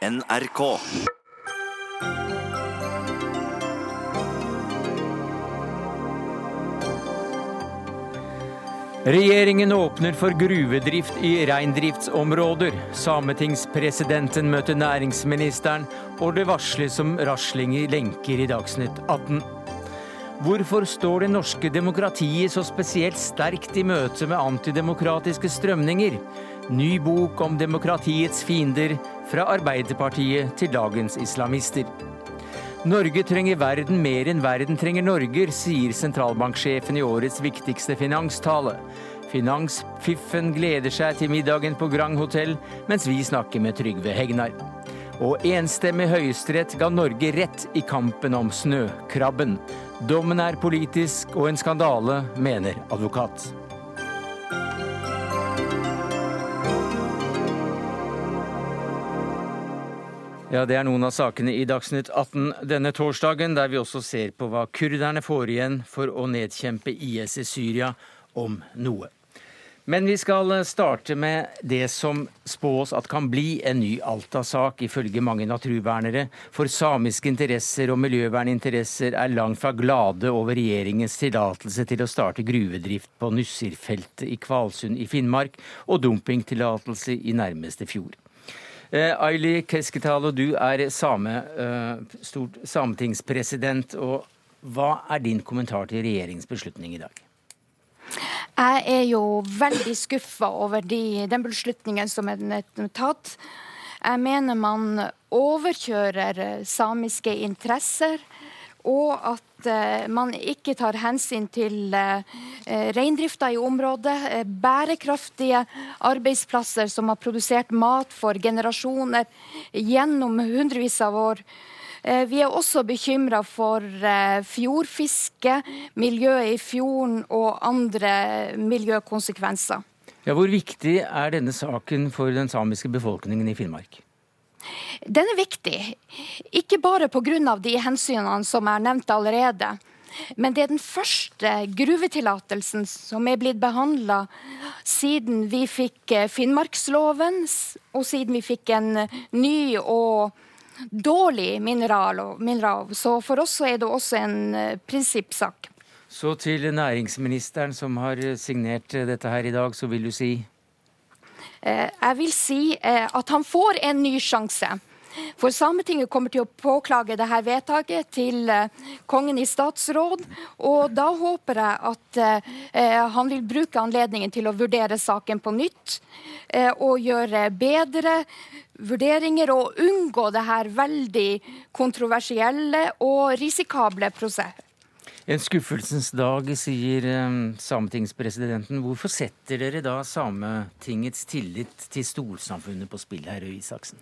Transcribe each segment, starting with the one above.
NRK. Regjeringen åpner for gruvedrift i reindriftsområder. Sametingspresidenten møter næringsministeren, og det varsles om rasling i lenker i Dagsnytt 18. Hvorfor står det norske demokratiet så spesielt sterkt i møte med antidemokratiske strømninger? Ny bok om demokratiets fiender, fra Arbeiderpartiet til dagens islamister. Norge trenger verden mer enn verden trenger Norger, sier sentralbanksjefen i årets viktigste finanstale. Finansfiffen gleder seg til middagen på Grand Hotell, mens vi snakker med Trygve Hegnar. Og enstemmig høyesterett ga Norge rett i kampen om snøkrabben. Dommen er politisk og en skandale, mener advokat. Ja, Det er noen av sakene i Dagsnytt 18 denne torsdagen, der vi også ser på hva kurderne får igjen for å nedkjempe IS i Syria, om noe. Men vi skal starte med det som spås at kan bli en ny Alta-sak, ifølge mange naturvernere. For samiske interesser og miljøverninteresser er langt fra glade over regjeringens tillatelse til å starte gruvedrift på Nussirfeltet i Kvalsund i Finnmark, og dumpingtillatelse i nærmeste fjord. Eh, Aili Keskitalo, du er same, eh, stort sametingspresident. og Hva er din kommentar til regjeringens beslutning i dag? Jeg er jo veldig skuffa over de, den beslutningen som er tatt. Jeg mener man overkjører samiske interesser og at eh, man ikke tar hensyn til eh, reindrifta i området. Eh, bærekraftige arbeidsplasser som har produsert mat for generasjoner gjennom hundrevis av år. Vi er også bekymra for fjordfiske, miljøet i fjorden og andre miljøkonsekvenser. Ja, hvor viktig er denne saken for den samiske befolkningen i Finnmark? Den er viktig, ikke bare pga. de hensynene som er nevnt allerede. Men det er den første gruvetillatelsen som er blitt behandla siden vi fikk eh, Finnmarksloven, og siden vi fikk en ny og dårlig minerallov. Så for oss er det også en eh, prinsippsak. Så til næringsministeren som har signert dette her i dag, så vil du si? Eh, jeg vil si eh, at han får en ny sjanse. For Sametinget kommer til å påklage dette vedtaket til eh, kongen i statsråd. Og da håper jeg at han vil bruke anledningen til å vurdere saken på nytt. og gjøre bedre vurderinger og unngå det her veldig kontroversielle og risikable prosesset. En skuffelsens dag, sier um, sametingspresidenten. Hvorfor setter dere da Sametingets tillit til storsamfunnet på spill her, Røe Isaksen?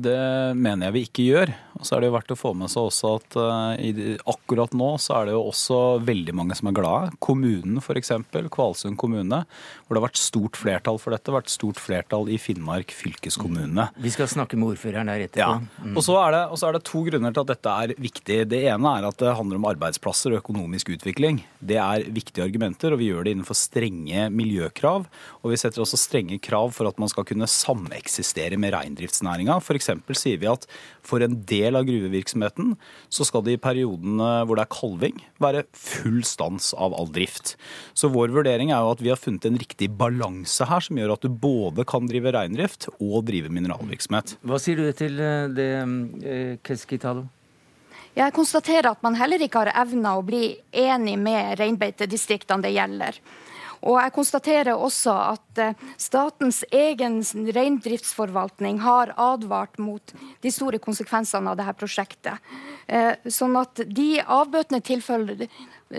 Det mener jeg vi ikke gjør. Og så er det jo verdt å få med seg også at uh, akkurat nå så er det jo også veldig mange som er glade. Kommunen f.eks., Kvalsund kommune, hvor det har vært stort flertall for dette. vært stort flertall i Finnmark fylkeskommune. Vi skal snakke med ordføreren der etterpå. Ja. Mm. Og, så er det, og så er det to grunner til at dette er viktig. Det ene er at det handler om arbeidsplasser og økonomisk utvikling. Det er viktige argumenter, og vi gjør det innenfor strenge miljøkrav. Og vi setter også strenge krav for at man skal kunne sameksistere med reindriftsnæringa. F.eks. sier vi at for en del av gruvevirksomheten så skal det i periodene hvor det er kalving, være full stans av all drift. Så vår vurdering er jo at vi har funnet en riktig balanse her, som gjør at du både kan drive reindrift og drive mineralvirksomhet. Hva sier du til eh, det, eh, Keskitalo? Jeg konstaterer at man heller ikke har evna å bli enig med reinbeitedistriktene det gjelder. Og jeg konstaterer også at eh, statens egen reindriftsforvaltning har advart mot de store konsekvensene av dette prosjektet. Eh, sånn at de avbøtende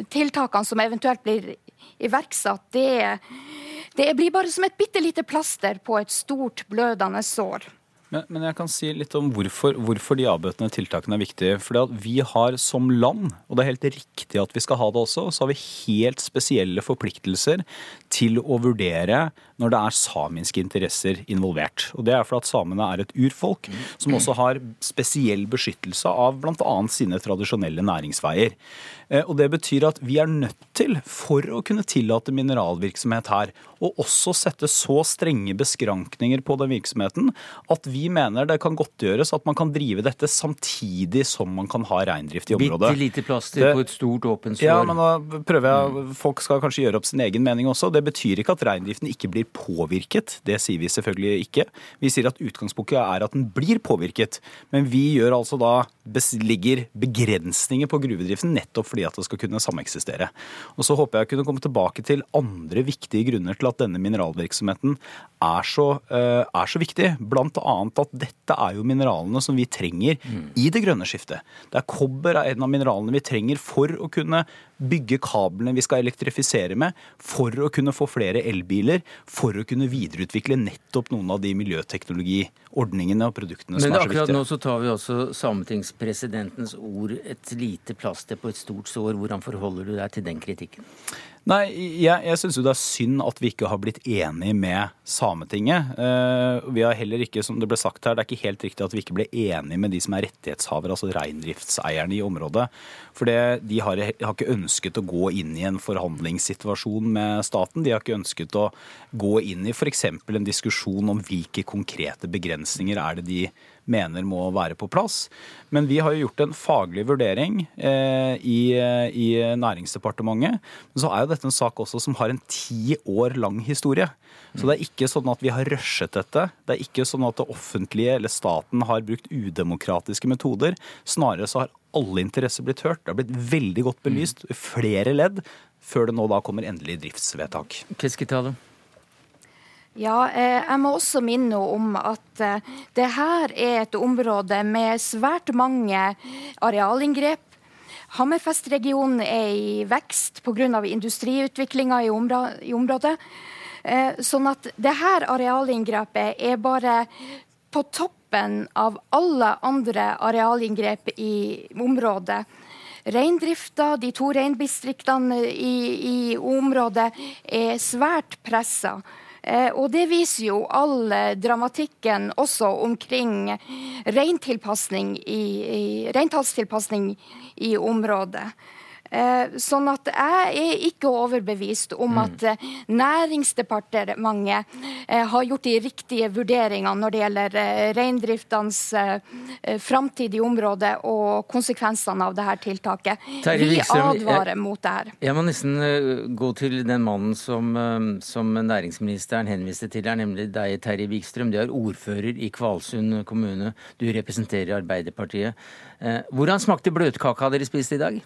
tiltakene som eventuelt blir iverksatt, det, det blir bare som et bitte lite plaster på et stort, blødende sår. Men, men, jeg kan si litt om hvorfor, hvorfor de avbøtende tiltakene er viktige. At vi har som land, og det er helt riktig at vi skal ha det også, så har vi helt spesielle forpliktelser til å vurdere når det er samiske interesser involvert. Og Det er fordi at samene er et urfolk som også har spesiell beskyttelse av bl.a. sine tradisjonelle næringsveier. Eh, og Det betyr at vi er nødt til, for å kunne tillate mineralvirksomhet her, og også sette så strenge beskrankninger på den virksomheten at vi vi mener det kan godtgjøres at man kan drive dette samtidig som man kan ha reindrift i området. Bitte lite plaster på et stort åpent sår. Ja, men da prøver jeg, Folk skal kanskje gjøre opp sin egen mening også. Det betyr ikke at reindriften ikke blir påvirket. Det sier vi selvfølgelig ikke. Vi sier at utgangspunktet er at den blir påvirket. Men vi gjør altså da ligger begrensninger på gruvedriften nettopp fordi at det skal kunne sameksistere. Og så håper jeg å kunne komme tilbake til andre viktige grunner til at denne mineralvirksomheten er så, uh, er så viktig. Blant annet at dette er jo mineralene som vi trenger mm. i det grønne skiftet. Det er kobber er en av mineralene vi trenger for å kunne bygge kablene vi skal elektrifisere med, for å kunne få flere elbiler, for å kunne videreutvikle nettopp noen av de miljøteknologiordningene og produktene Men som er så viktige. Men akkurat nå så tar vi også sametingspresidentens ord et lite plaster på et stort sår. Hvordan forholder du deg til den kritikken? Nei, jeg, jeg syns jo det er synd at vi ikke har blitt enige med Sametinget. Uh, vi har heller ikke, som det ble sagt her, det er ikke helt riktig at vi ikke ble enige med de som er rettighetshavere, altså reindriftseierne i området. For de har, har, ikke ønsket å gå inn i en forhandlingssituasjon med staten. De har ikke ønsket å gå inn i f.eks. en diskusjon om hvilke konkrete begrensninger er det de mener må være på plass. Men vi har jo gjort en faglig vurdering eh, i, i, Næringsdepartementet. Men så er jo dette en sak også som har en ti år lang historie. Så det er ikke sånn at vi har rushet dette. Det er ikke sånn at det offentlige eller staten har brukt udemokratiske metoder. Snarere så har alle interesser blitt hørt. Det har blitt veldig godt belyst i flere ledd før det nå da kommer endelig driftsvedtak. Keskitale. Ja, eh, jeg må også minne om at eh, det her er et område med svært mange arealinngrep. Hammerfest-regionen er i vekst pga. industriutviklinga i, i området. Eh, sånn at dette arealinngrepet er bare på toppen av alle andre arealinngrep i området. Reindrifta, de to reindistriktene i, i området, er svært pressa. Eh, og det viser jo all eh, dramatikken også omkring reintilpasning i, i, i området. Eh, sånn at jeg er ikke overbevist om mm. at eh, Næringsdepartementet eh, har gjort de riktige vurderingene når det gjelder reindriftens framtid i området og konsekvensene av dette tiltaket. Vi advarer mot det her. Jeg må nesten gå til den mannen som, som næringsministeren henviste til her, nemlig deg, Terje Wikstrøm. Du er ordfører i Kvalsund kommune. Du representerer Arbeiderpartiet. Hvordan smakte bløtkaka dere spiste i dag?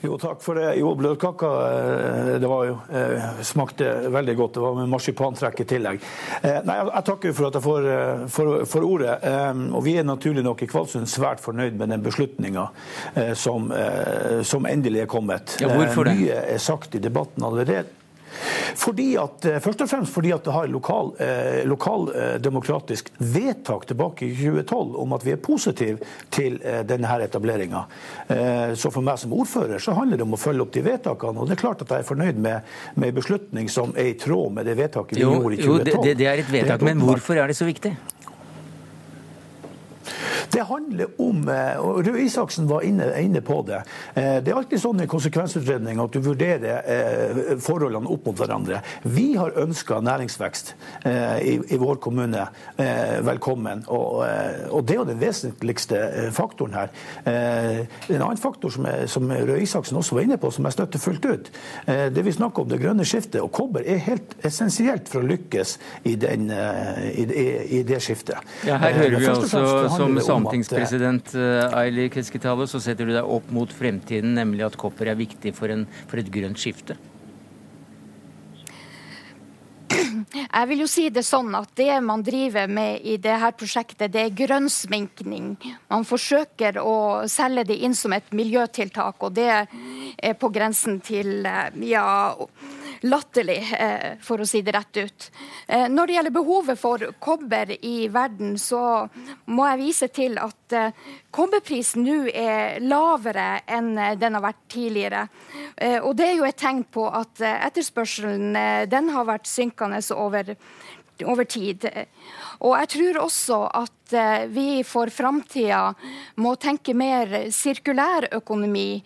Jo, takk for det. Jo, bløtkaka eh, det var jo, eh, smakte veldig godt. Det var med marsipantrekk i tillegg. Eh, nei, Jeg takker for at jeg får, for, for ordet. Og Vi er naturlig nok i Kvalsund svært fornøyd med den beslutninga som, som, endelig er kommet. Ja, hvorfor det? Mye er sagt i debatten allerede. Fordi at, eh, først og fremst fordi at det har lokal, eh, lokal eh, demokratisk vedtak tilbake i 2012 om at vi er positive til eh, denne etableringa. Eh, så for meg som ordfører så handler det om å følge opp de vedtakene. Og det er klart at jeg er fornøyd med, med en beslutning som er i tråd med det vedtaket vi jo, gjorde i 2012. Jo, det, det er et vedtak, men hvorfor er det så viktig? Det handler om eh, og Røe Isaksen var inne, inne, på det. Eh, det er alltid sånn i konsekvensutredning at du vurderer eh, forholdene opp mot hverandre. Vi har ønska næringsvekst i, i, vår kommune velkommen. Og, og, det er jo den vesentligste faktoren her. En annen faktor som, er, som Røe Isaksen også var inne på, som jeg støtter fullt ut, det vi snakker om det grønne skiftet. Og kobber er helt essensielt for å lykkes i, den, i, i det skiftet. Ja, her hører vi altså som sametingspresident eh, Aili Keskitalo, så setter du deg opp mot fremtiden, nemlig at kopper er viktig for, en, for et grønt skifte? Jeg vil jo si det sånn at det man driver med i dette prosjektet, det er grønnsminkning. Man forsøker å selge det inn som et miljøtiltak, og det er på grensen til eh, ja, latterlig, eh, for å si det rett ut. Eh, når det gjelder behovet for kobber i verden, så må jeg vise til at eh, kobberprisen nå er lavere enn den har vært tidligere. Og det er jo et tegn på at etterspørselen den har vært synkende over over tid. Og jeg tror også at eh, vi for framtida må tenke mer sirkulær økonomi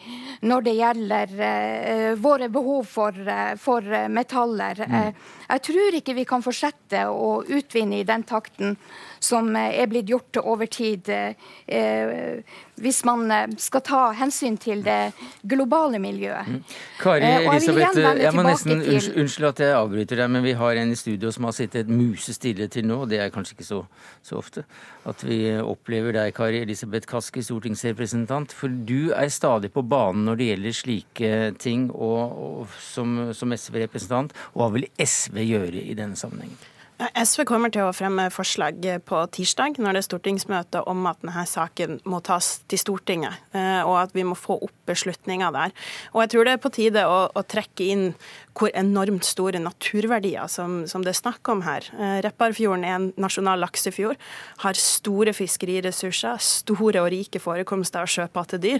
når det gjelder uh, våre behov for, uh, for metaller. Mm. Jeg tror ikke vi kan fortsette å utvinne i den takten som er blitt gjort over tid, eh, hvis man eh, skal ta hensyn til det globale miljøet. Mm. Kari eh, Elisabeth, jeg, jeg må nesten til... unnskyld at jeg avbryter deg, men vi har en i studio som har sittet musestille til nå, og det er kanskje ikke så, så ofte at vi opplever deg, Kari Elisabeth Kaski, stortingsrepresentant. For du er stadig på banen når det gjelder slike ting, og, og som, som SV-representant. Hva vil SV gjøre i denne sammenhengen? SV kommer til å fremme forslag på tirsdag når det er stortingsmøte om at denne saken må tas til Stortinget, eh, og at vi må få opp beslutninger der. Og jeg tror det er på tide å, å trekke inn hvor enormt store naturverdier som, som det er snakk om her. Eh, Repparfjorden er en nasjonal laksefjord, har store fiskeriressurser, store og rike forekomster av sjøpattedyr.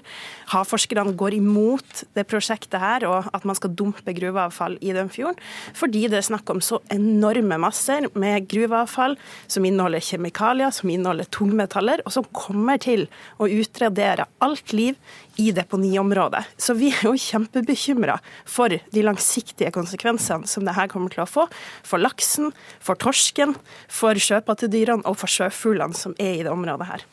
Havforskerne går imot det prosjektet her og at man skal dumpe gruveavfall i den fjorden, fordi det er snakk om så enorme masser med gruveavfall som inneholder kjemikalier, som inneholder tungmetaller, og som kommer til å utradere alt liv i deponiområdet. Så vi er jo kjempebekymra for de langsiktige konsekvensene som det her kommer til å få for laksen, for torsken, for sjøpattedyrene og for sjøfuglene som er i det området her.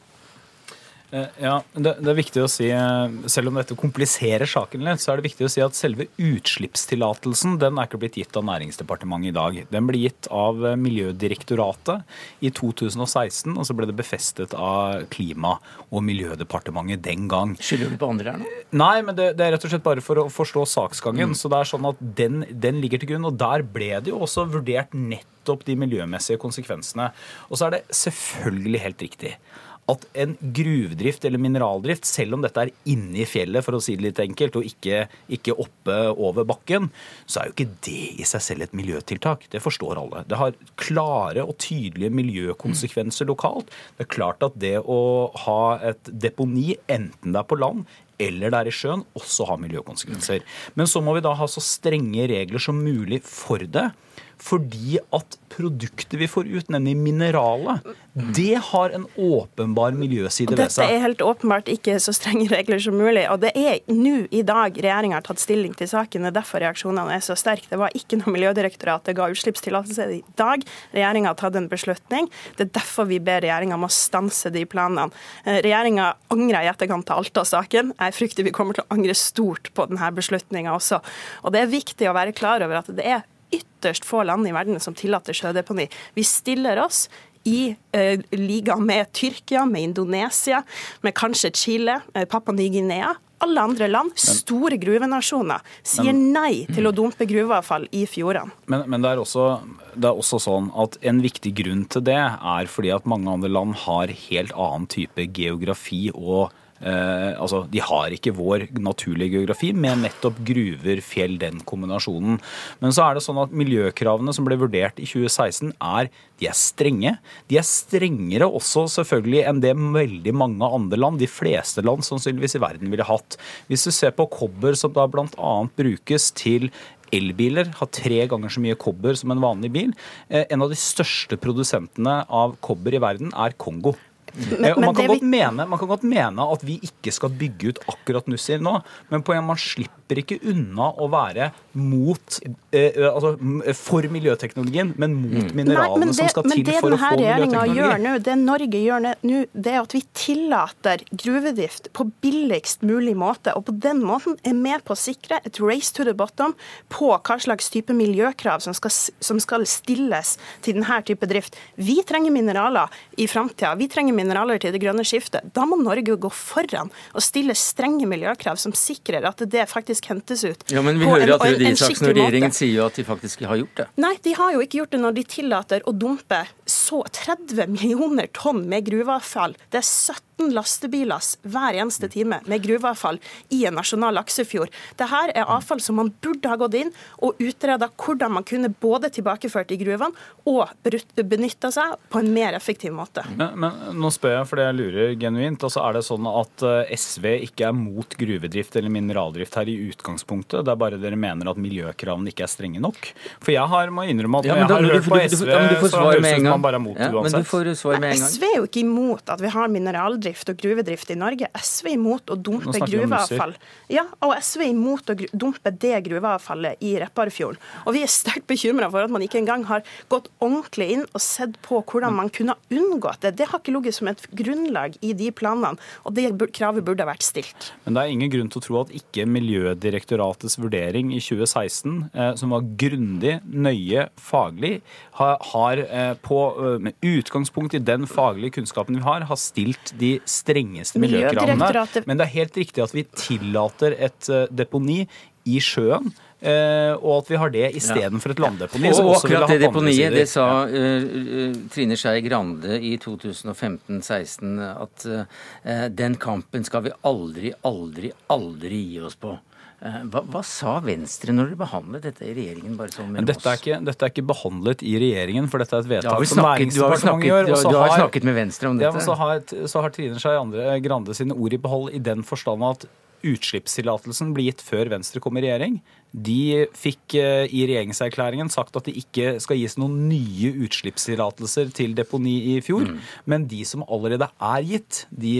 Eh, ja, det, det, er viktig å si, eh, Selv om dette kompliserer saken litt, så er det viktig å si at selve utslippstillatelsen den er ikke blitt gitt av Næringsdepartementet i dag. Den ble gitt av eh, Miljødirektoratet i 2016, og så ble det befestet av Klima- og miljødepartementet den gang. Skylder du på andre her nå? Nei, men det, det, er rett og slett bare for å forstå saksgangen. Mm. Så det er sånn at den, den ligger til grunn, og der ble det jo også vurdert nettopp de miljømessige konsekvensene. Og så er det selvfølgelig helt riktig at en gruvedrift eller mineraldrift, selv om dette er inne i fjellet, for å si det litt enkelt, og ikke, ikke, oppe over bakken, så er jo ikke det i seg selv et miljøtiltak. Det forstår alle. Det har klare og tydelige miljøkonsekvenser lokalt. Det er klart at det å ha et deponi, enten det er på land eller det er i sjøen, også har miljøkonsekvenser. Men så må vi da ha så strenge regler som mulig for det. Fordi at produktet vi får ut, nemlig mineralet, det har en åpenbar miljøside ved seg. Dette er helt åpenbart ikke så strenge regler som mulig. Og det er nå i dag regjeringa har tatt stilling til saken. Det er derfor reaksjonene er så sterke. Det var ikke noe Miljødirektoratet ga utslippstillatelse i dag. Regjeringa har tatt en beslutning. Det er derfor vi ber regjeringa om å stanse de planene. Eh, regjeringa angrer i etterkant av Alta-saken. Jeg frykter vi kommer til å angre stort på denne beslutninga også. Og det er viktig å være klar over at det er ytterst få land i verden som tillater sjødeponi. Vi stiller oss i eh, liga med Tyrkia, med Indonesia, med kanskje Chile, eh, Papua Ny-Guinea. Alle andre land, store gruvenasjoner, sier men, nei til å dumpe gruveavfall i fjordene. Men, men det, er også, det, er også, sånn at en viktig grunn til det er fordi at mange andre land har helt annen type geografi og Eh, altså, De har ikke vår naturlige geografi med nettopp gruver, fjell, den kombinasjonen. Men så er det sånn at miljøkravene som ble vurdert i 2016, er, de er strenge. De er strengere også selvfølgelig enn det veldig mange andre land, de fleste land sannsynligvis i verden, ville hatt. Hvis du ser på kobber som da bl.a. brukes til elbiler har tre ganger så mye kobber som en vanlig bil. Eh, en av de største produsentene av kobber i verden er Kongo. Men, eh, man, kan vi... mene, man, kan godt mene, at vi ikke skal bygge ut akkurat Nussir nå, men poenget man slipper ikke unna å være mot, eh, eh altså, for miljøteknologien, men mot mm. mineralene det, som skal til for å få miljøteknologi. Gjør nå, det Norge gjør nå, det er at vi tillater gruvedrift på billigst mulig måte. Og på den måten er med på å sikre et race to the bottom på hva slags type miljøkrav som skal, som skal stilles til denne type drift. Vi trenger mineraler i framtida. Vi trenger mineraler til det grønne skiftet. Da må Norge gå foran og stille strenge miljøkrav som sikrer at det faktisk hentes ut. Ja, Men vi hører at Røde Isaksen og regjeringen sier jo at de faktisk har gjort det. Nei, de har jo ikke gjort det når de tillater å dumpe så 30 millioner tonn med gruveavfall. Det er 17 lastebiler hver eneste time med gruveavfall i en nasjonal laksefjord. Dette er avfall som man burde ha gått inn og utreda hvordan man kunne både tilbakeført i gruvene og benytta seg på en mer effektiv måte. Men, men nå spør jeg fordi jeg lurer genuint. Altså, er det sånn at eh, SV ikke er mot gruvedrift eller mineraldrift her i utgangspunktet? Det er bare dere mener at miljøkravene ikke er strenge nok? For jeg har, må innrømme at når ja, jeg har hørt på SV, så høres det ut som man bare er mot ja, uansett. Men du får svar med en gang. SV er jo ikke imot at vi har mineraldrift og gruvedrift i Norge. SV er imot å dumpe gruveavfall. Ja, og SV er imot å dumpe det gruveavfallet i Repparfjorden. Og vi er sterkt bekymra for at man ikke engang har gått ordentlig inn og sett på hvordan man kunne unngått det. Det har ikke ligget som et grunnlag i de planene, og det kravet burde vært stilt. Men det er ingen grunn til å tro at ikke Miljødirektoratets vurdering i 2016, eh, som var grundig, nøye, faglig, har, har eh, på, eh, med utgangspunkt i den faglige kunnskapen vi har, har stilt de strengeste miljøkravene. Men det er helt riktig at vi tillater et eh, deponi i sjøen Uh, og at vi har det istedenfor ja. et landdeponi. Og, og akkurat det deponiet, det sa uh, Trine Skei Grande i 2015-16 at uh, den kampen skal vi aldri, aldri, aldri gi oss på. Hva, hva, sa Venstre når dere behandlet dette i regjeringen? bare sånn med dette, er ikke, dette er ikke behandlet i regjeringen, for dette er et vedtak som Næringsdepartementet gjør. Du, du har snakket med Venstre om dette. Ja, så har, så har Trine Skei Grande sine ord i behold i den forstand at utslippstillatelsen blir gitt før Venstre kom i regjering. De fikk eh, i regjeringserklæringen sagt at det ikke skal gis noen nye utslippstillatelser til deponi i fjor. Mm. Men de som allerede er gitt, de,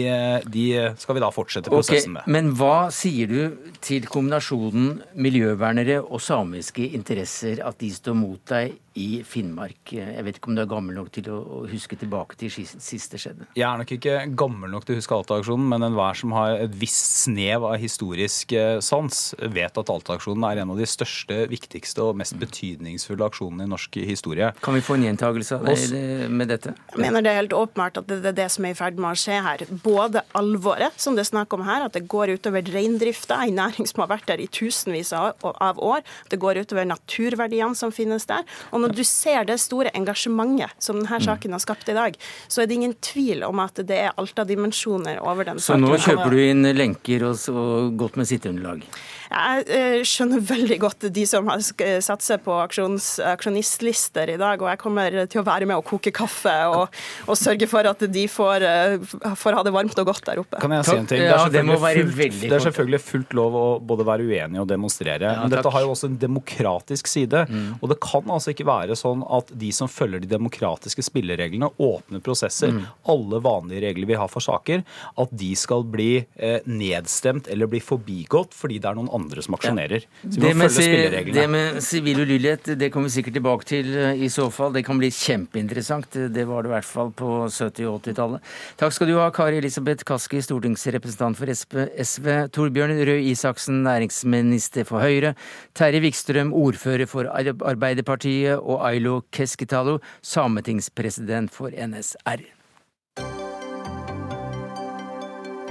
de, skal vi da fortsette prosessen med. men hva sier du til kombinasjonen miljøvernere og samiske interesser, at de står mot deg i Finnmark. Jeg vet ikke om du er gammel nok til å huske tilbake til siste skjedde? Jeg er nok ikke gammel nok til å huske Alta-aksjonen, men enhver som har et visst snev av historisk eh, sans, vet at Alta-aksjonen er en av de største, viktigste og mest betydningsfulle aksjonene i norsk historie. Kan vi få en gjentagelse med dette? Jeg mener det er helt åpenbart at det er det som er i ferd med å skje her. Både alvoret, som det er snakk om her, at det går utover reindrifta, en næring som har vært der i tusenvis av år. Det går utover naturverdiene som finnes der. og når du ser det store engasjementet som denne mm. saken har skapt i dag, så er det ingen tvil om at det er Alta-dimensjoner over den saken. Så nå kjøper du inn lenker og, og godt med sitteunderlag? Jeg eh, skjønner veldig godt de som har satser på aksjons, aksjonistlister i dag, og jeg kommer til å være med og koke kaffe og, og sørge for at de får, eh, får, ha det varmt og godt der oppe. Kan jeg si en ting? Det er, ja, det fullt, det er selvfølgelig fullt lov å både være uenig og demonstrere, ja, men dette har jo også en demokratisk side. Mm. Og det kan altså ikke være sånn at de som følger de demokratiske spillereglene, åpne prosesser, mm. alle vanlige regler vi har for saker, at de skal bli eh, nedstemt eller bli forbigått fordi det er noen andre som aksjonerer. Så det å følge spillereglene. Det med sivil ulydighet det kommer vi sikkert tilbake til eh, i så fall. Det kan bli kjempeinteressant. Det var det i hvert fall på 70- og 80-tallet. Takk skal du ha, Kari Elisabeth Kaski, stortingsrepresentant for SV. Torbjørn Røe Isaksen, næringsminister for Høyre. Terje Wikstrøm, ordfører for Arbeiderpartiet. Og Ailo Keskitalo, sametingspresident for NSR.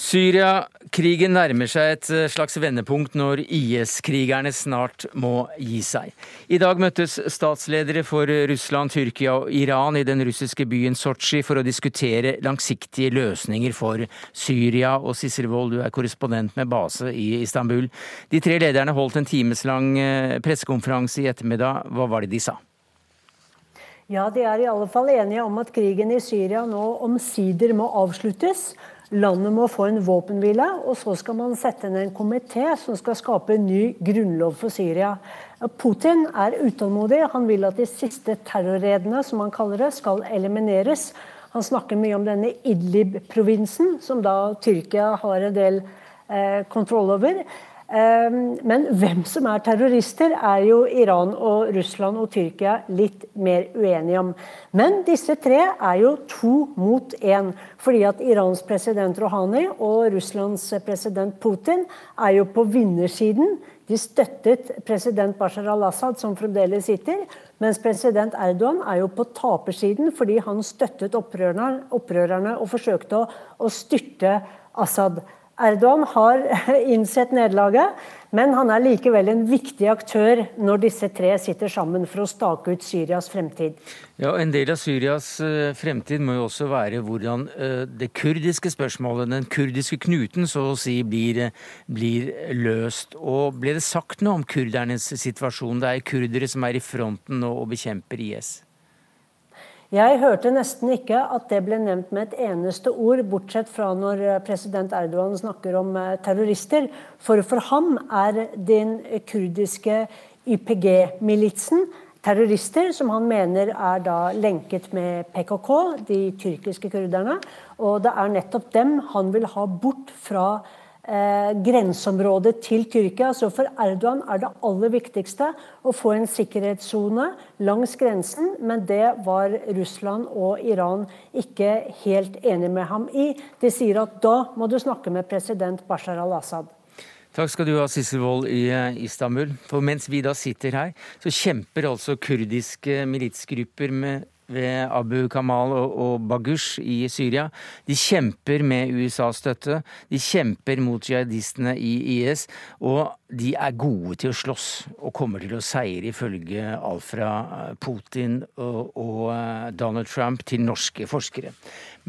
Syria Krigen nærmer seg et eh, slags vendepunkt når IS-krigerne snart må gi seg. I dag møttes statsledere for Russland, Tyrkia og Iran i den russiske byen Sotsji for å diskutere langsiktige løsninger for Syria. Og Sissel Wold, du er korrespondent med base i Istanbul. De tre lederne holdt en timeslang eh, pressekonferanse i ettermiddag. Hva var det de sa? Ja, De er i alle fall enige om at krigen i Syria nå omsider må avsluttes Landet må få en våpenhvile, og så skal man sette ned en komité som skal skape en ny grunnlov for Syria. Putin er utålmodig. Han vil at de siste terrorredene, som han kaller det, skal elimineres. Han snakker mye om denne Idlib-provinsen, som da Tyrkia har en del eh, kontroll over. Ehm, men hvem som er terrorister, er jo Iran og Russland og Tyrkia litt mer uenige om. Men disse tre er jo to mot én. Fordi at Irans president Rouhani og Russlands president Putin er jo på vinnersiden. De støttet president Bashar al-Assad, som fremdeles sitter. Mens president Erdogan er jo på tapersiden fordi han støttet opprørerne, opprørerne og forsøkte å, å styrte Assad. Erdogan har innsett nederlaget, men han er likevel en viktig aktør når disse tre sitter sammen for å stake ut Syrias fremtid. Ja, En del av Syrias uh, fremtid må jo også være hvordan uh, det kurdiske spørsmålet, den kurdiske knuten, så å si, blir, uh, blir, løst. Og ble det sagt noe om kurdernes situasjon? Det er kurdere som er i fronten og bekjemper IS. Jeg hørte nesten ikke at det ble nevnt med et eneste ord, bortsett fra når eh, president Erdogan snakker om eh, terrorister. For for ham er den kurdiske YPG-militsen terrorister som han mener er da lenket med PKK, de tyrkiske kurderne. Og det er nettopp dem han vil ha bort fra eh, grenseområdet til Tyrkia. Så for Erdogan er det aller viktigste å få en sikkerhetssone langs grensen, men det var Russland og Iran ikke helt enig med ham i. De sier at da må du snakke med president Bashar al-Assad. Takk skal du ha, Sissel Wold i eh, Istanbul. For mens vi da sitter her, så kjemper altså kurdiske militsgrupper med ved Abu Kamal og, og Bagush i Syria. De kjemper med USAs støtte. De kjemper mot jihadistene i IS. Og de er gode til å slåss og kommer til å seire, ifølge alt fra Putin og, og eh, Donald Trump til norske forskere.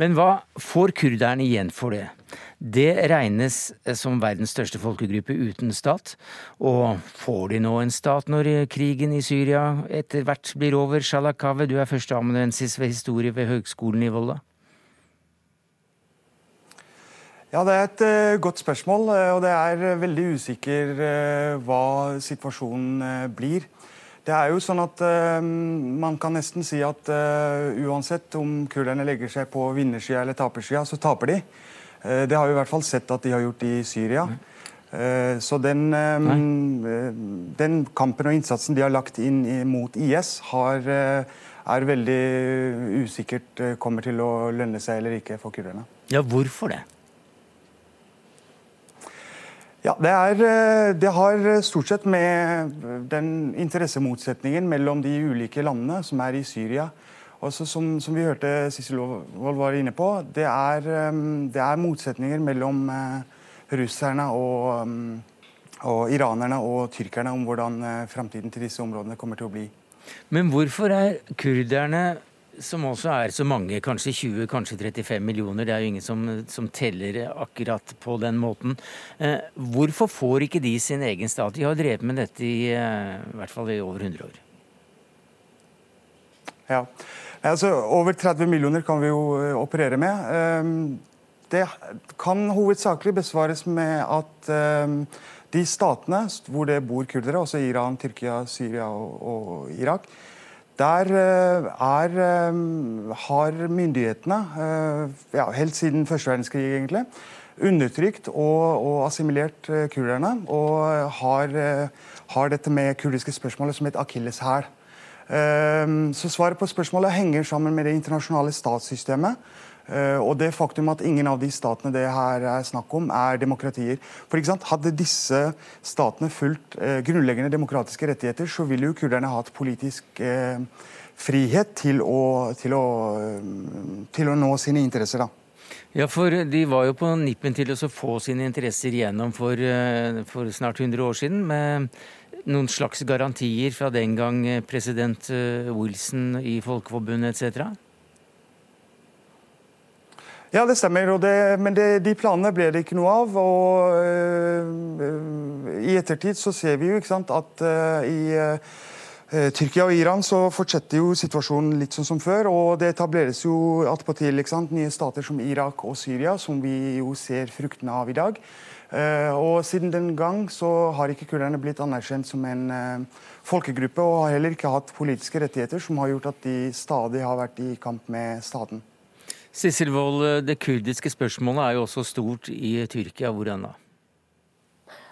Men hva får kurderne igjen for det? Det regnes som verdens største folkegruppe uten stat. Og får de nå en stat når krigen i Syria etter hvert blir over? Shalakave, du er førsteamanuensis ved historie ved Høgskolen i Volda. Ja, Det er et uh, godt spørsmål, og det er veldig usikker hva situasjonen blir. Det er jo sånn at Man kan nesten si at uansett om kurderne legger seg på vinnersida eller tapersida, så taper de. Eh, det har vi i hvert fall sett at de har gjort i Syria. Eh, så den, eh, den, kampen og innsatsen de har lagt inn mot IS, har, er veldig usikkert kommer til å lønne seg eller ikke for kurderne. Ja, hvorfor det? Ja, det, er, det, har stort sett med den interessemotsetningen mellom de ulike landene som er i Syria, også som, som, vi hørte Sissel Wold var inne på, det er, um, det er motsetninger mellom uh, russerne og, um, og, iranerne og tyrkerne om hvordan uh, framtiden til disse områdene kommer til å bli. Men hvorfor er kurderne, som også er så mange, kanskje 20, kanskje 35 millioner, det er jo ingen som, som teller akkurat på den måten, eh, hvorfor får ikke de sin egen stat? De har drevet med dette i, eh, i hvert fall i over 100 år. Ja, Altså, over 30 millioner kan vi jo eh, operere med. Ehm, det kan hovedsakelig besvares med at ehm, de statene hvor det bor kurdere, altså Iran, Tyrkia, Syria og, Irak, der eh, er, ehm, har myndighetene, eh, ja, helt siden første verdenskrig egentlig, undertrykt og, og assimilert kurderne. Og har, har, dette med kurdiske spørsmålet som et akilleshæl. Ehm, så svaret på spørsmålet henger sammen med det internasjonale statssystemet. Eh, og det faktum at ingen av de statene det her er snakk om, er demokratier. For eksempel, Hadde disse statene fulgt eh, grunnleggende demokratiske rettigheter, så ville jo kurderne hatt politisk eh, frihet til å, til, å, til å, nå sine interesser. da. Ja, for De var jo på nippen til å få sine interesser igjennom for, for snart 100 år siden. med noen slags garantier fra den gang eh, president eh, Wilson i Folkeforbundet etc.? Ja, det stemmer. Det, men det, de planene ble det ikke noe av. og øh, I ettertid så ser vi jo ikke sant, at øh, i øh, Tyrkia og Iran så fortsetter jo situasjonen litt sånn som før. og Det etableres jo attpåtil nye stater som Irak og Syria, som vi jo ser fruktene av i dag. Eh, og Siden den gang så har ikke kurderne blitt anerkjent som en eh, folkegruppe, og har heller ikke hatt politiske rettigheter som har gjort at de stadig har vært i kamp med staten. Sissel Wold, eh, det kurdiske spørsmålet er jo også stort i Tyrkia. Hvordan da?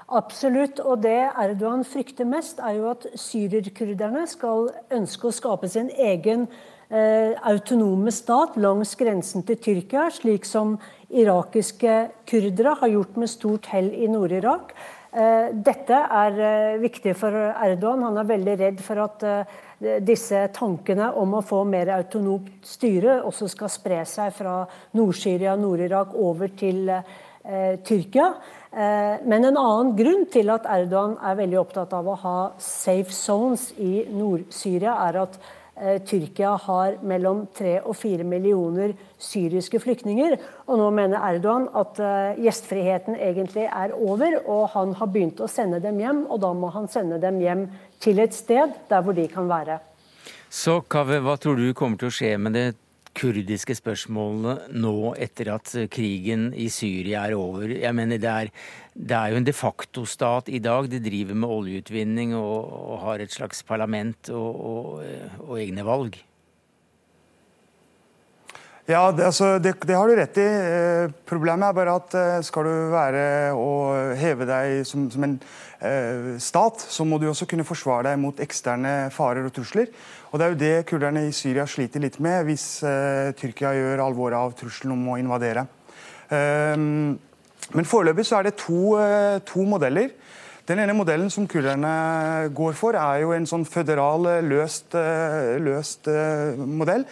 Absolutt. Og det Erdogan frykter mest, er jo at syrerkurderne skal ønske å skape sin egen autonome stat langs grensen til Tyrkia, slik som irakiske kurdere har gjort med stort hell i Nord-Irak. Eh, dette er eh, viktig for Erdogan. Han er veldig redd for at eh, disse tankene om å få mer autonomt styre også skal spre seg fra Nord-Syria og Nord-Irak over til Tyrkia. Men en annen grunn til at Erdogan er veldig opptatt av å ha safe zones i Nord-Syria, er at Eh, Tyrkia har mellom tre og fire millioner syriske flyktninger. Og nå mener Erdogan at eh, gjestfriheten egentlig er over, og han har begynt å sende dem hjem. Og da må han sende dem hjem til et sted der hvor de kan være. Så Kaveh, hva tror du kommer til å skje med det kurdiske spørsmålene nå etter at krigen i Syria er over? Jeg mener det er, det er jo en de facto-stat i dag. De driver med oljeutvinning og, og har et slags parlament og, og, og egne valg. Ja, det, altså, det, det, har du rett i. Eh, problemet er bare at eh, skal du være og heve deg som, som en eh, stat, så må du også kunne forsvare deg mot eksterne farer og trusler. Og Det er jo det kurderne i Syria sliter litt med hvis eh, Tyrkia gjør alvor av trusselen om å invadere. Um, men foreløpig så er det to, to modeller. Den ene modellen som kurderne går for, er jo en sånn føderal, løst, løst modell.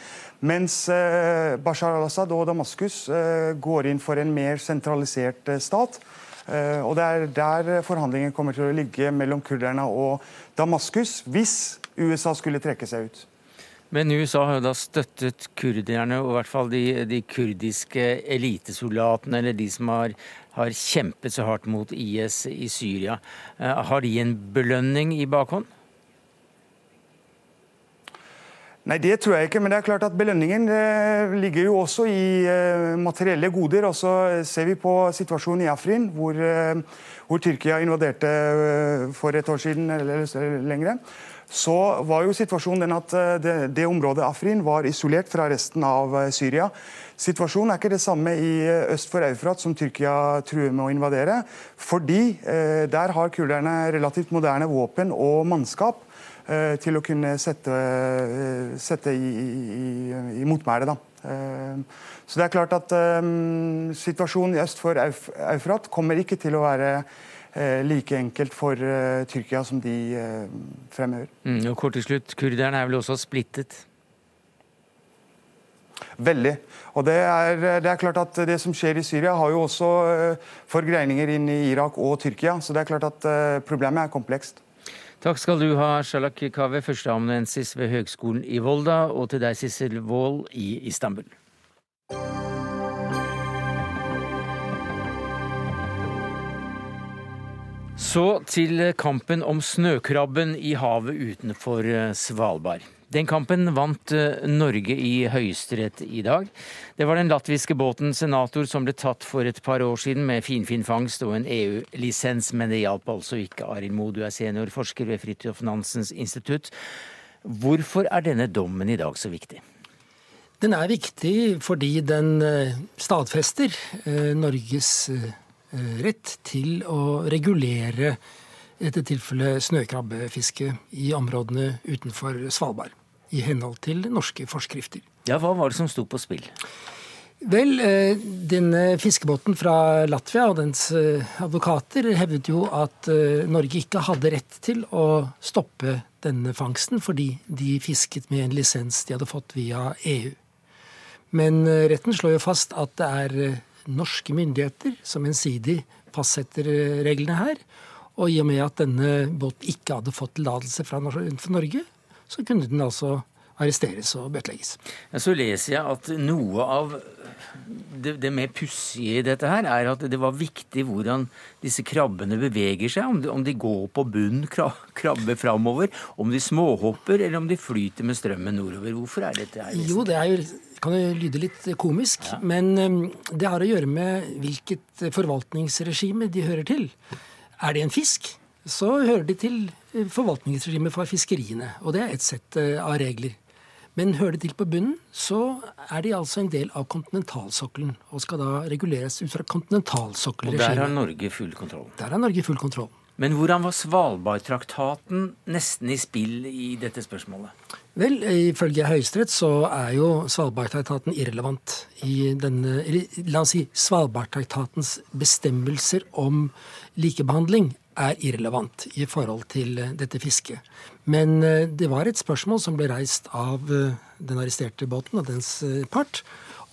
Mens eh, Bashar al-Assad og Damaskus eh, går inn for en mer sentralisert eh, stat. Og Det er der forhandlingen kommer til å ligge mellom kurderne og Damaskus, hvis USA skulle trekke seg ut. Men USA har jo da støttet kurderne, og i hvert fall de, de kurdiske elitesoldatene, eller de som har, har, kjempet så hardt mot IS i Syria. Har de en belønning i bakhånd? Nei, Det tror jeg ikke, men det er klart at belønningen eh, ligger jo også i eh, materielle goder. Og så ser vi på situasjonen i Afrin, hvor, eh, hvor Tyrkia invaderte eh, for et år siden eller, eller lengre. Så var jo situasjonen den at eh, det, det, området Afrin var isolert fra resten av eh, Syria. Situasjonen er ikke det samme i øst for Eufrat, som Tyrkia truer med å invadere. Fordi der har kurderne relativt moderne våpen og mannskap Eh, til å kunne sette, eh, sette i, i, i motmæle. Da. så det er klart at um, situasjonen i øst for Euf Eufrat kommer ikke til å være uh, like enkelt for uh, Tyrkia som de uh, fremhever. Mm, og kort til slutt, Kurderne er vel også splittet? Veldig. Og det er, det er, klart at det som skjer i Syria, har jo også forgreininger inn i Irak og Tyrkia. Så det er klart at problemet er komplekst. Takk skal du ha, Shalak Kaveh, førsteamanuensis ved Høgskolen i Volda, og til deg, Sissel Wold i Istanbul. Så til kampen om snøkrabben i havet utenfor eh, Svalbard. Den kampen vant eh, Norge i Høyesterett i dag. Det var den latviske båten Senator som ble tatt for et par år siden med finfin fangst og en EU-lisens, men det hjalp altså ikke Arild Moe, du er seniorforsker ved Fridtjof Nansens institutt. Hvorfor er denne dommen i dag så viktig? Den er viktig fordi den eh, stadfester eh, Norges rett til å regulere i dette tilfellet snøkrabbefiske i områdene utenfor Svalbard. I henhold til norske forskrifter. Ja, Hva var det som sto på spill? Vel, eh, denne fiskebåten fra Latvia og dens eh, advokater hevdet jo at eh, Norge ikke hadde rett til å stoppe denne fangsten fordi de fisket med en lisens de hadde fått via EU. Men retten slår jo fast at det er norske myndigheter som ensidig fastsetter reglene her, og i og med at denne båten ikke hadde fått tillatelse fra Norge, så kunne den altså arresteres og bøtelegges. Så leser jeg at noe av det, det mer pussige i dette her, er at det var viktig hvordan disse krabbene beveger seg. Om de, om de går på bunn, krabber framover, om de småhopper, eller om de flyter med strømmen nordover. Hvorfor er dette her? Jo, det er jo, kan jo lyde litt komisk, ja. men det har å gjøre med hvilket forvaltningsregime de hører til. Er det en fisk, så hører de til forvaltningsregimet for fiskeriene. Og det er et sett eh, av regler. Men hører de til på bunnen, så er de altså en del av kontinentalsokkelen. Og skal da reguleres ut fra kontinentalsokkelregimet. Og der har Norge full kontroll? Der har Norge full kontroll. Men hvordan var Svalbardtraktaten nesten i spill i dette spørsmålet? Vel, ifølge Høyesterett så er jo Svalbardtraktaten irrelevant i denne eller La oss si Svalbardtraktatens bestemmelser om likebehandling er irrelevant i forhold til dette fisket. Men eh, det var et spørsmål som ble reist av eh, den arresterte båten og dens eh, part,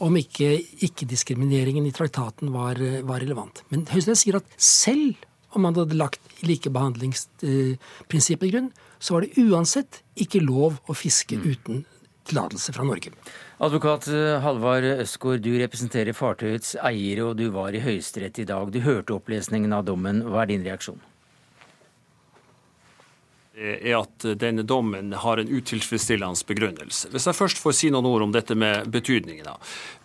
om ikke ikke-diskrimineringen i traktaten var, var relevant. Men Høyesterett sier at selv om man hadde lagt likebehandlingsprinsippet i grunn, så var det uansett ikke lov å fiske mm. uten tillatelse fra Norge. Advokat eh, Halvard Østgaard, du representerer fartøyets eiere, og du var i Høyesterett i dag. Du hørte opplesningen av dommen. Hva er din reaksjon? Er at denne dommen har en utilfredsstillende begrunnelse. Hvis jeg først får si noen ord om dette med betydningen.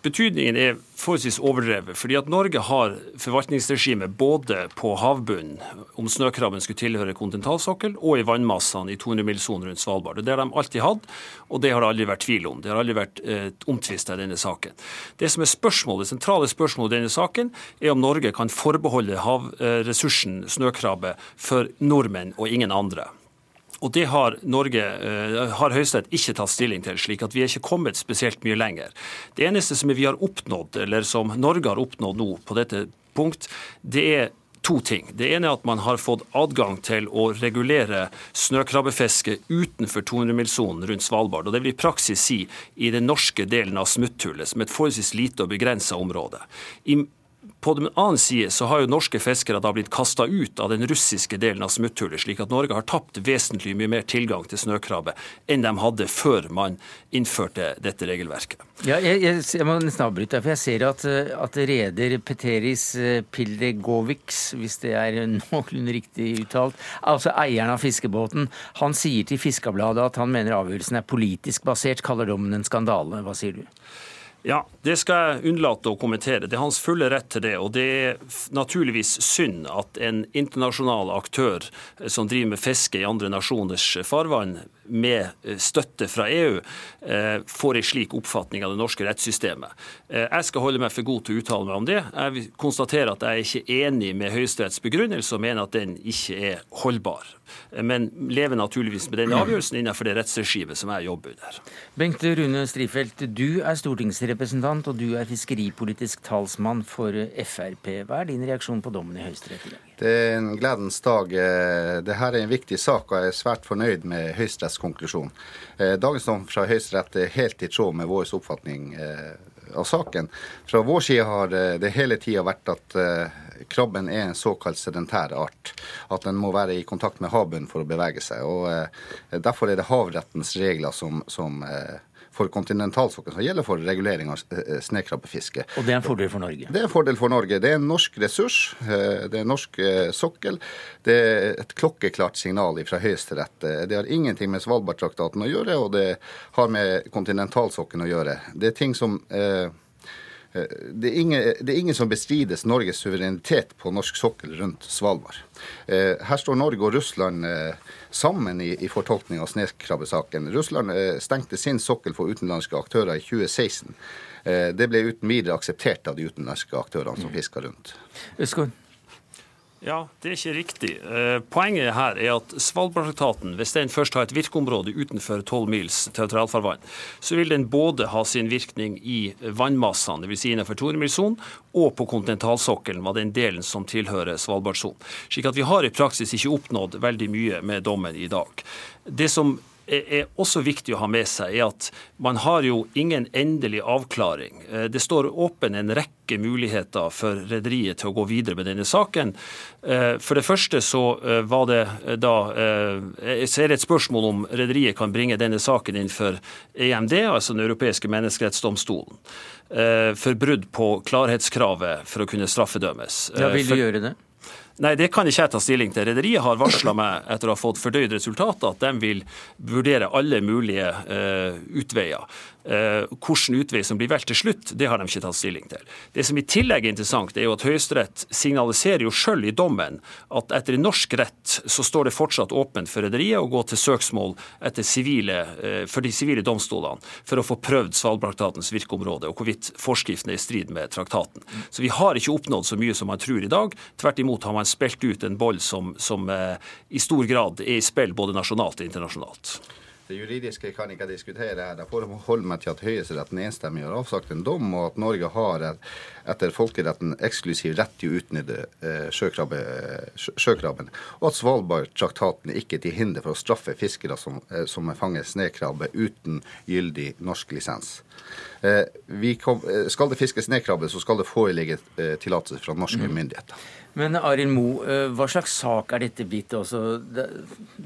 Betydningen er forholdsvis overdrevet. fordi at Norge har forvaltningsregime både på havbunnen, om snøkrabben skulle tilhøre kontinentalsokkel, og i vannmassene i 200-milssonen rundt Svalbard. Det har de alltid hatt, og det har det aldri vært tvil om. Det har aldri vært eh, omtvista i denne saken. Det som er spørsmålet, Det sentrale spørsmålet i denne saken er om Norge kan forbeholde havressursen snøkrabbe for nordmenn og ingen andre. Og Det har Norge, uh, har Høyesterett ikke tatt stilling til, slik at vi er ikke kommet spesielt mye lenger. Det eneste som vi har oppnådd, eller som Norge har oppnådd nå på dette punkt, det er to ting. Det ene er at man har fått adgang til å regulere snøkrabbefiske utenfor 200-milssonen rundt Svalbard. og Det vil i praksis si i den norske delen av smutthullet, som er et forholdsvis lite og begrensa område. I på den annen side så har jo norske fiskere da blitt kasta ut av den russiske delen av smutthullet, slik at Norge har tapt vesentlig mye mer tilgang til snøkrabbe enn de hadde før man innførte dette regelverket. Ja, jeg, jeg, jeg må nesten avbryte, for jeg ser at, at reder Peteris eh, Pildegovics, hvis det er noenlunde riktig uttalt, altså eieren av fiskebåten, han sier til Fiskabladet at han mener avgjørelsen er politisk basert, kaller dommen en skandale. Hva sier du? Ja, det skal jeg unnlate å kommentere. Det er hans fulle rett til det. Og det er naturligvis synd at en internasjonal aktør som driver med fiske i andre nasjoners farvann, med eh, støtte fra EU eh, får en slik oppfatning av det norske rettssystemet. Eh, jeg skal holde meg for god til å uttale meg om det. Jeg konstaterer at jeg er ikke enig med Høyesteretts begrunnelse og mener at den ikke er holdbar. Men lever naturligvis med den avgjørelsen innenfor det rettsregimet som jeg jobber under. Bengt Rune Strifeldt, du er stortingsrepresentant og du er fiskeripolitisk talsmann for Frp. Hva er din reaksjon på dommen i Høyesterett i dag? Det er en gledens dag. Dette er en viktig sak, og jeg er svært fornøyd med Høyesteretts konklusjon. Eh, dagens dom fra Høyesterett er helt i tråd med vår oppfatning eh, av saken. Fra vår side har det hele tida vært at eh, krabben er en såkalt sedentær art. At den må være i kontakt med havbunnen for å bevege seg. og Derfor er det havrettens regler som, som for kontinentalsokkelen som gjelder for regulering av eh, snøkrabbefiske. Og det er en fordel for Norge? Det er en fordel for Norge. Det er en norsk ressurs. Eh, det er en norsk eh, sokkel. Det er et klokkeklart signal fra Høyesterett. Det har ingenting med Svalbardtraktaten å gjøre, og det har med kontinentalsokkelen å gjøre. Det er ting som det er, ingen, det er, ingen, som bestrides Norges suverenitet på norsk sokkel rundt Svalbard. Her står Norge og Russland sammen i, i fortolkning av snøkrabbesaken. Russland eh, stengte sin sokkel for utenlandske aktører i 2016. Eh, det ble uten videre akseptert av de utenlandske aktørene som mm. fiska rundt. Østgård. Ja, det er ikke riktig. Eh, poenget her er at Svalbardtraktaten, hvis den først har et virkeområde utenfor 12 mils territorialfarvann, så vil den både ha sin virkning i vannmassene, dvs. Si innenfor 200-milssonen, og på kontinentalsokkelen, var den delen som tilhører Svalbardsonen. Slik at vi har i praksis ikke oppnådd veldig mye med dommen i dag. Det som er også viktig å ha med seg, er at man har jo ingen endelig avklaring. Eh, det står åpen en rekke muligheter for rederiet til å gå videre med denne saken. Eh, for det første så eh, var det da så er det et spørsmål om rederiet kan bringe denne saken inn for EMD, altså Den europeiske menneskerettsdomstolen, for brudd på klarhetskravet for å kunne straffedømmes. Ja, Vil du for, gjøre det? Nei, det kan ikke jeg ta stilling til. Rederiet har varsla meg etter å ha fått fordøyd resultatet at de vil vurdere alle mulige uh, utveier. Uh, hvilken utvei som blir valgt til slutt, det har de ikke tatt stilling til. Det som i tillegg er interessant, er jo at Høyesterett signaliserer jo sjøl i dommen at etter norsk rett så står det fortsatt åpent for rederiet å gå til søksmål civile, uh, for de sivile domstolene for å få prøvd Svalbardtraktatens virkeområde, og hvorvidt forskriften er i strid med traktaten. Så vi har ikke oppnådd så mye som man tror i dag. Tvert imot har man spilt ut en boll som, som eh, i stor grad er i spill både nasjonalt og internasjonalt. Det juridiske kan ikke diskutere her. Jeg forholder meg til at Høyesterett enstemmig har avsagt en dom, og at Norge har etter folkeretten eksklusiv rett til å utnytte eh, sjøkrabbe, sjøkrabben, og at Svalbardtraktaten ikke er til hinder for å straffe fiskere som, eh, som fanger snøkrabbe uten gyldig norsk lisens. Eh, kom, eh, skal det fiskes nedkrabbe, så skal det foreligge eh, tillatelse fra norske mm. myndigheter. Men Arild Moe, eh, hva slags sak er dette blitt? Også,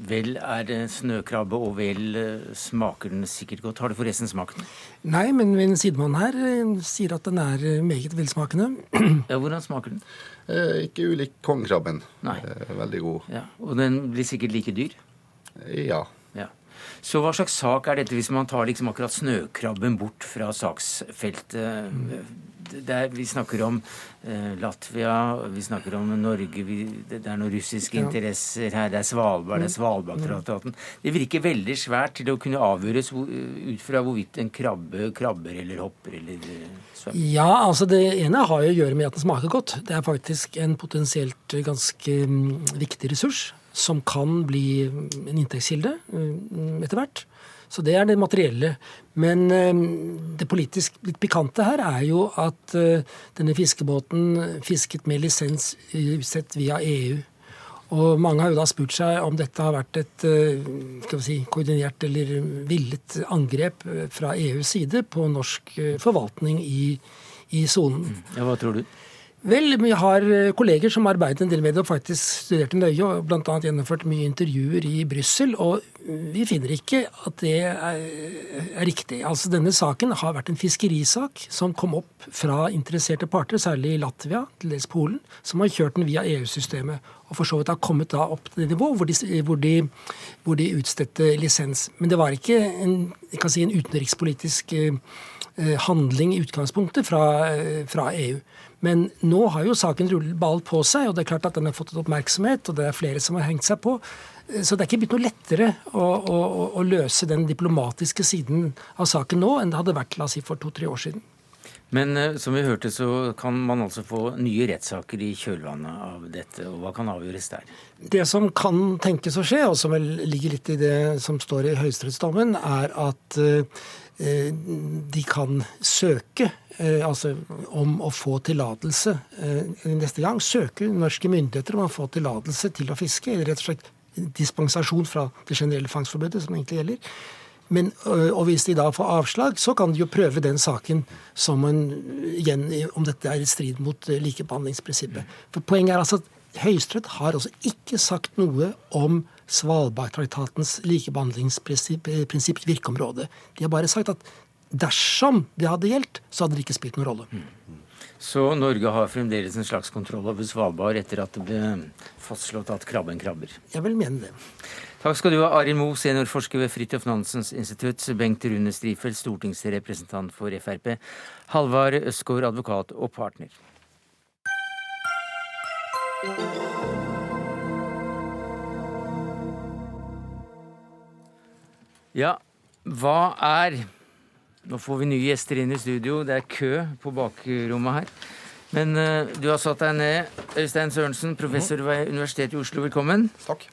vel er det snøkrabbe, og vel smaker den sikkert godt. Har det forresten smakt den? Nei, men min sidemann her sier at den er meget velsmakende. Ja, Hvordan smaker den? Eh, ikke ulik kongekrabben. veldig god. Ja, og den blir sikkert like dyr? Ja. Så hva slags sak er dette, hvis man tar liksom akkurat snøkrabben bort fra saksfeltet? Er, vi snakker om eh, Latvia, vi snakker om Norge, vi, det, er noen russiske ja. interesser her, det er Svalbard, det er mm. Svalbardtraktaten. Det virker veldig svært til å kunne avgjøres ut fra hvorvidt en krabbe krabber eller hopper eller eh, svømmer. Ja, altså det ene har jo å gjøre med at den smaker godt. Det er faktisk en potensielt ganske mm, viktig ressurs som kan bli en inntektskilde mm, etter hvert. Så det er det materielle. Men mm, det politisk litt pikante her er jo at uh, denne fiskebåten fisket med lisens utsett via EU. Og mange har jo da spurt seg om dette har vært et si, koordinert eller villet angrep fra EUs side på norsk forvaltning i sonen. Ja, hva tror du? Vel, vi har eh, kolleger som arbeidet en del med det og faktisk studert det nøye og bl.a. gjennomført mye intervjuer i Brussel. Og vi finner ikke at det er, riktig. Altså Denne saken har vært en fiskerisak som kom opp fra interesserte parter, særlig i Latvia, til dels Polen, som har kjørt den via EU-systemet. Og for så vidt har kommet da opp til det nivå hvor hvor de, hvor de utstedte lisens. Men det var ikke en, si, en utenrikspolitisk eh, handling i utgangspunktet fra, eh, fra EU. Men nå har jo saken rullet ball på seg, og det er klart at den har fått et oppmerksomhet, og det er flere som har hengt seg på. Så det er ikke blitt noe lettere å, å, å løse den diplomatiske siden av saken nå enn det hadde vært la oss si, for to-tre år siden. Men uh, som vi hørte, så kan man altså få nye rettssaker i kjølvannet av dette. og Hva kan avgjøres der? Det som kan tenkes å skje, og som vel ligger litt i det som står i høyesterettsdommen, er at uh, de kan søke Eh, altså om å få tillatelse eh, neste gang. Søke norske myndigheter om å få tillatelse til å fiske, eller rett og slett dispensasjon fra det generelle fangstforbudet som egentlig gjelder. Men, og hvis de da får avslag, så kan de jo prøve den saken som en, igjen, om dette er i strid mot likebehandlingsprinsippet. For Poenget er altså at Høyesterett har altså ikke sagt noe om Svalbardtraktatens likebehandlingsprinsipp virkeområde. De har bare sagt at dersom det hadde gjeldt, så hadde det ikke spilt noen rolle. Mm. Så Norge har fremdeles en slags kontroll over Svalbard etter at det ble fastslått at krabben krabber? Jeg vil mene det. Takk skal du ha, Arild Moe, seniorforsker ved Fridtjof Nansens institutt, Bengt Rune Strifeldt, stortingsrepresentant for Frp, Halvard Østgaard, advokat og partner. Ja, hva er nå får vi nye gjester inn i studio. Det er kø på bakrommet her. Men uh, du har satt deg ned. Øystein Sørensen, professor ved Universitetet i Oslo, velkommen. Takk.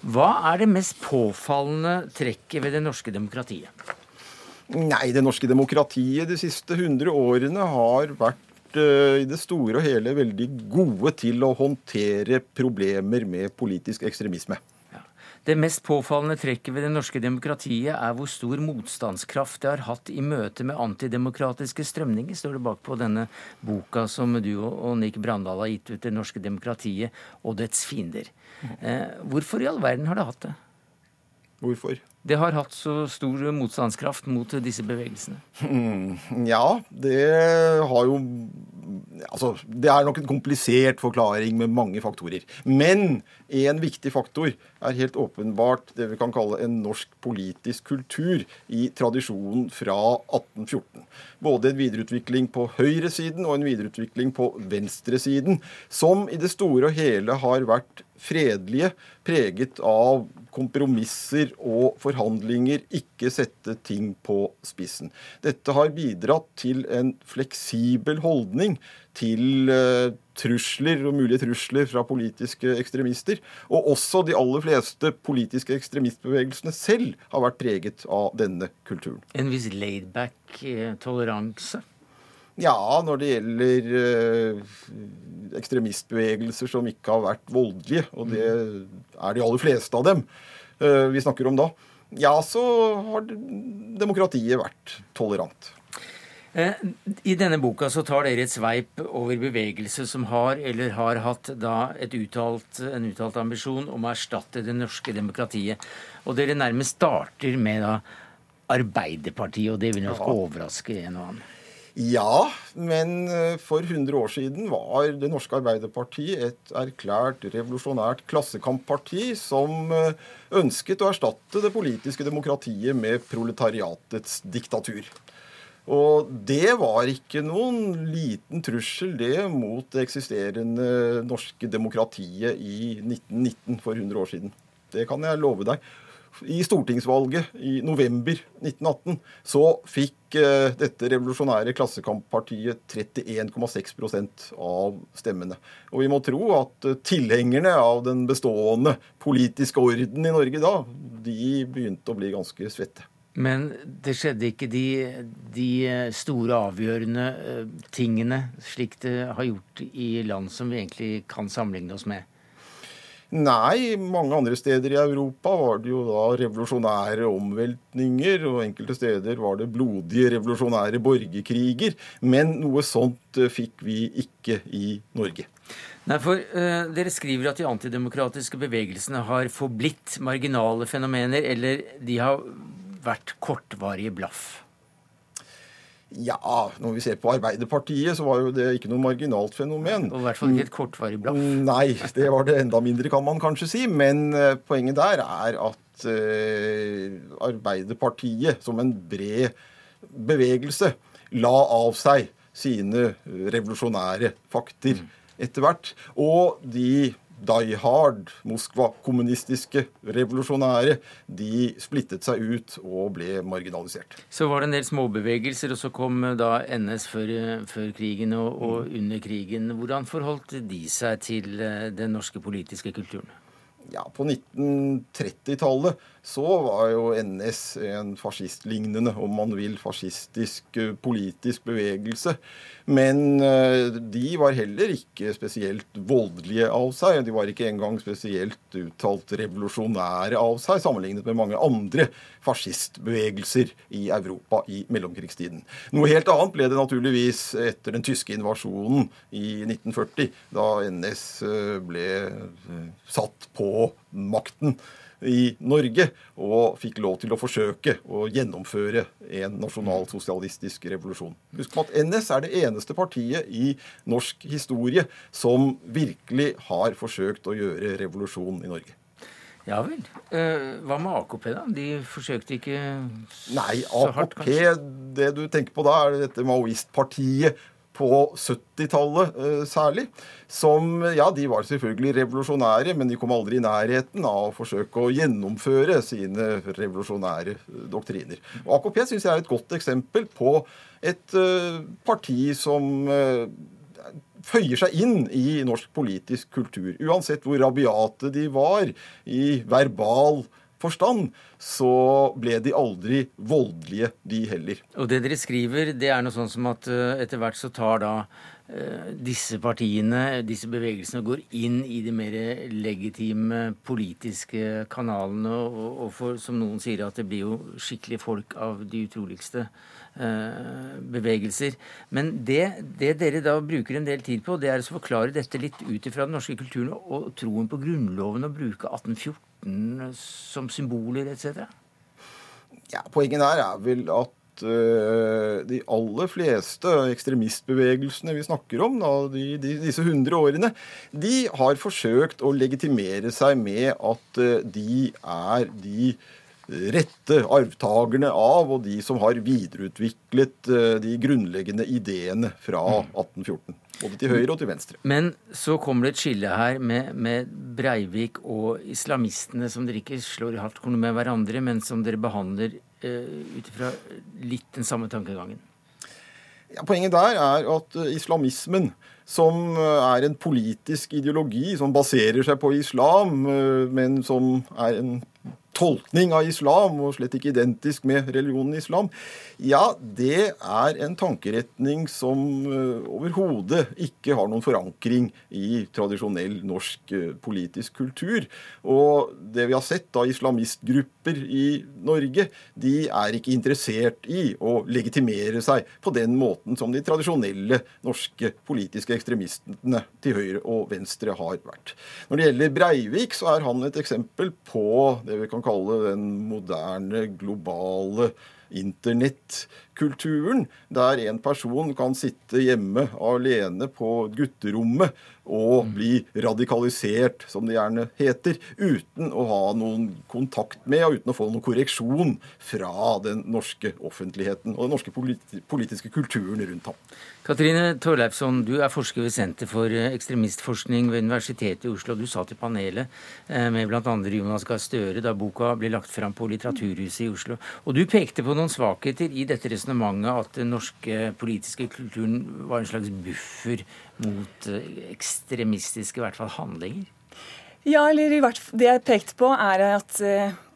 Hva er det mest påfallende trekket ved det norske demokratiet? Nei, det norske demokratiet de siste 100 årene har vært uh, i det store og hele veldig gode til å håndtere problemer med politisk ekstremisme. Det mest påfallende trekket ved det norske demokratiet er hvor stor motstandskraft det har hatt i møte med antidemokratiske strømninger, står det bak på denne boka som du og Nick Brandal har gitt ut, 'Det norske demokratiet og dets fiender'. Eh, hvorfor i all verden har det hatt det? Hvorfor? Det har hatt så stor motstandskraft mot disse bevegelsene? Mm, ja, det har jo Altså, det er nok en komplisert forklaring med mange faktorer. Men en viktig faktor er helt åpenbart det vi kan kalle en norsk politisk kultur i tradisjonen fra 1814. Både en videreutvikling på høyresiden og en videreutvikling på venstresiden, som i det store og hele har vært fredelige, preget av kompromisser og forhandlinger, ikke sette ting på spissen. Dette har bidratt til en fleksibel holdning til uh, trusler og mulige trusler fra politiske ekstremister. Og også de aller fleste politiske ekstremistbevegelsene selv har vært preget av denne kulturen. En viss laidback eh, toleranse? Ja, når det gjelder uh, ekstremistbevegelser som ikke har vært voldelige, og det er de aller fleste av dem uh, vi snakker om da, ja, så har demokratiet vært tolerant. Eh, I denne boka så tar dere et sveip over bevegelse som har eller har hatt da uttalt, en uttalt ambisjon om å erstatte det norske demokratiet. Og dere nærmest starter med da Arbeiderpartiet, og det vil nok ja. overraske en og annen. Ja, men eh, for 100 år siden var Det norske Arbeiderpartiet et erklært revolusjonært klassekampparti som eh, ønsket å erstatte det politiske demokratiet med proletariatets diktatur. Og det var ikke noen liten trussel, det, mot det eksisterende norske demokratiet i 1919, for 100 år siden. Det kan jeg love deg. I stortingsvalget i november 1918 så fikk uh, dette revolusjonære klassekamppartiet 31,6% av stemmene. Og vi må tro at uh, tilhengerne av den bestående politiske orden i Norge da, de begynte å bli ganske svette. Men det skjedde ikke de, de, store, avgjørende eh, tingene, slik det har gjort i land som vi egentlig kan sammenligne oss med? Nei, mange andre steder i Europa var det jo da revolusjonære omveltninger, og enkelte steder var det blodige revolusjonære borgerkriger. Men noe sånt eh, fikk vi ikke i Norge. Nei, for uh, Dere skriver at de antidemokratiske bevegelsene har forblitt marginale fenomener, eller de har vært kortvarige blaff? Ja, når vi ser på Arbeiderpartiet, så var jo det ikke noe marginalt fenomen. Og i hvert fall ikke et kortvarig blaff? Mm, nei, det var det enda mindre, kan man kanskje si. Men uh, poenget der er at uh, Arbeiderpartiet, som en bred bevegelse, la av seg sine revolusjonære fakter mm. etter hvert. Og de Die Hard, Moskva-kommunistiske revolusjonære, de splittet seg ut og ble marginalisert. Så var det en del småbevegelser, og så kom eh, da NS før, eh, før krigen og, og mm. under krigen. Hvordan forholdt de seg til eh, den norske politiske kulturen? Ja, På 1930-tallet så var jo NS en fascistlignende, om man vil, fascistisk politisk bevegelse. Men eh, de var heller ikke spesielt voldelige av seg. De var ikke engang spesielt uttalt revolusjonære av seg, sammenlignet med mange andre fascistbevegelser i Europa i mellomkrigstiden. Noe helt annet ble det naturligvis etter den tyske invasjonen i 1940, da NS eh, ble eh, satt på makten i Norge, og fikk lov til å forsøke å gjennomføre en nasjonalsosialistisk revolusjon. Husk på at NS er det eneste partiet i norsk historie som virkelig har forsøkt å gjøre revolusjon i Norge. Ja vel. Eh, hva med AKP, da? De forsøkte ikke Nei, så hardt, kanskje? AKP, det du tenker på da, er dette maoistpartiet på 70-tallet eh, særlig. Som ja, de var selvfølgelig revolusjonære, men de kom aldri i nærheten av å forsøke å gjennomføre sine revolusjonære eh, doktriner. Og AKP syns jeg er et godt eksempel på et uh, parti som føyer seg inn i norsk politisk kultur. Uansett hvor rabiate de var i verbal forstand, så ble de aldri voldelige, de heller. Og det dere skriver, det er noe sånn som at uh, etter hvert så tar da uh, disse partiene, disse bevegelsene, går inn i de mer legitime politiske kanalene, og, og for, som noen sier, at det blir jo skikkelig folk av de utroligste bevegelser. Men det, det, dere da bruker en del tid på, det er å forklare dette litt ut ifra den norske kulturen og troen på Grunnloven, og bruke 1814 som symboler etc.? Ja, Poenget der er vel at uh, de aller fleste ekstremistbevegelsene vi snakker om, da, de, de, disse 100 årene, de har forsøkt å legitimere seg med at uh, de er de rette arvtakerne av, og de som har videreutviklet uh, de grunnleggende ideene fra 1814. Mm. Både til høyre og til venstre. Men så kommer det et skille her med, med Breivik og islamistene, som dere ikke slår i hardkorn med hverandre, men som dere behandler uh, ut ifra litt den samme tankegangen. Ja, poenget der er at uh, islamismen, som er en politisk ideologi som baserer seg på islam, men som er en tolkning av islam, og slett ikke identisk med religionen islam, ja, det er en tankeretning som uh, overhodet ikke har noen forankring i tradisjonell norsk uh, politisk kultur. Og det vi har sett av islamistgrupper i Norge, de er ikke interessert i å legitimere seg på den måten som de tradisjonelle norske politiske ekstremistene til høyre og venstre har vært. Når det gjelder Breivik, så er han et eksempel på det vi kan kalle den moderne, globale internettkulturen, der en person kan sitte hjemme alene på gutterommet og mm. bli radikalisert, som det gjerne heter, uten å ha noen kontakt med og uten å få noen korreksjon fra den norske offentligheten og den norske politiske kulturen rundt ham. Katrine Torleifsson, du er forsker ved Senter for ekstremistforskning ved Universitetet i Oslo. Du sa til panelet eh, med bl.a. Jonas Gahr Støre da boka ble lagt fram på Litteraturhuset i Oslo. Og du pekte på noen svakheter i dette resonnementet at den norske politiske kulturen var en slags buffer mot eh, ekstremistiske, i hvert fall, handlinger? Ja, eller i hvert fall, Det jeg pekte på, er at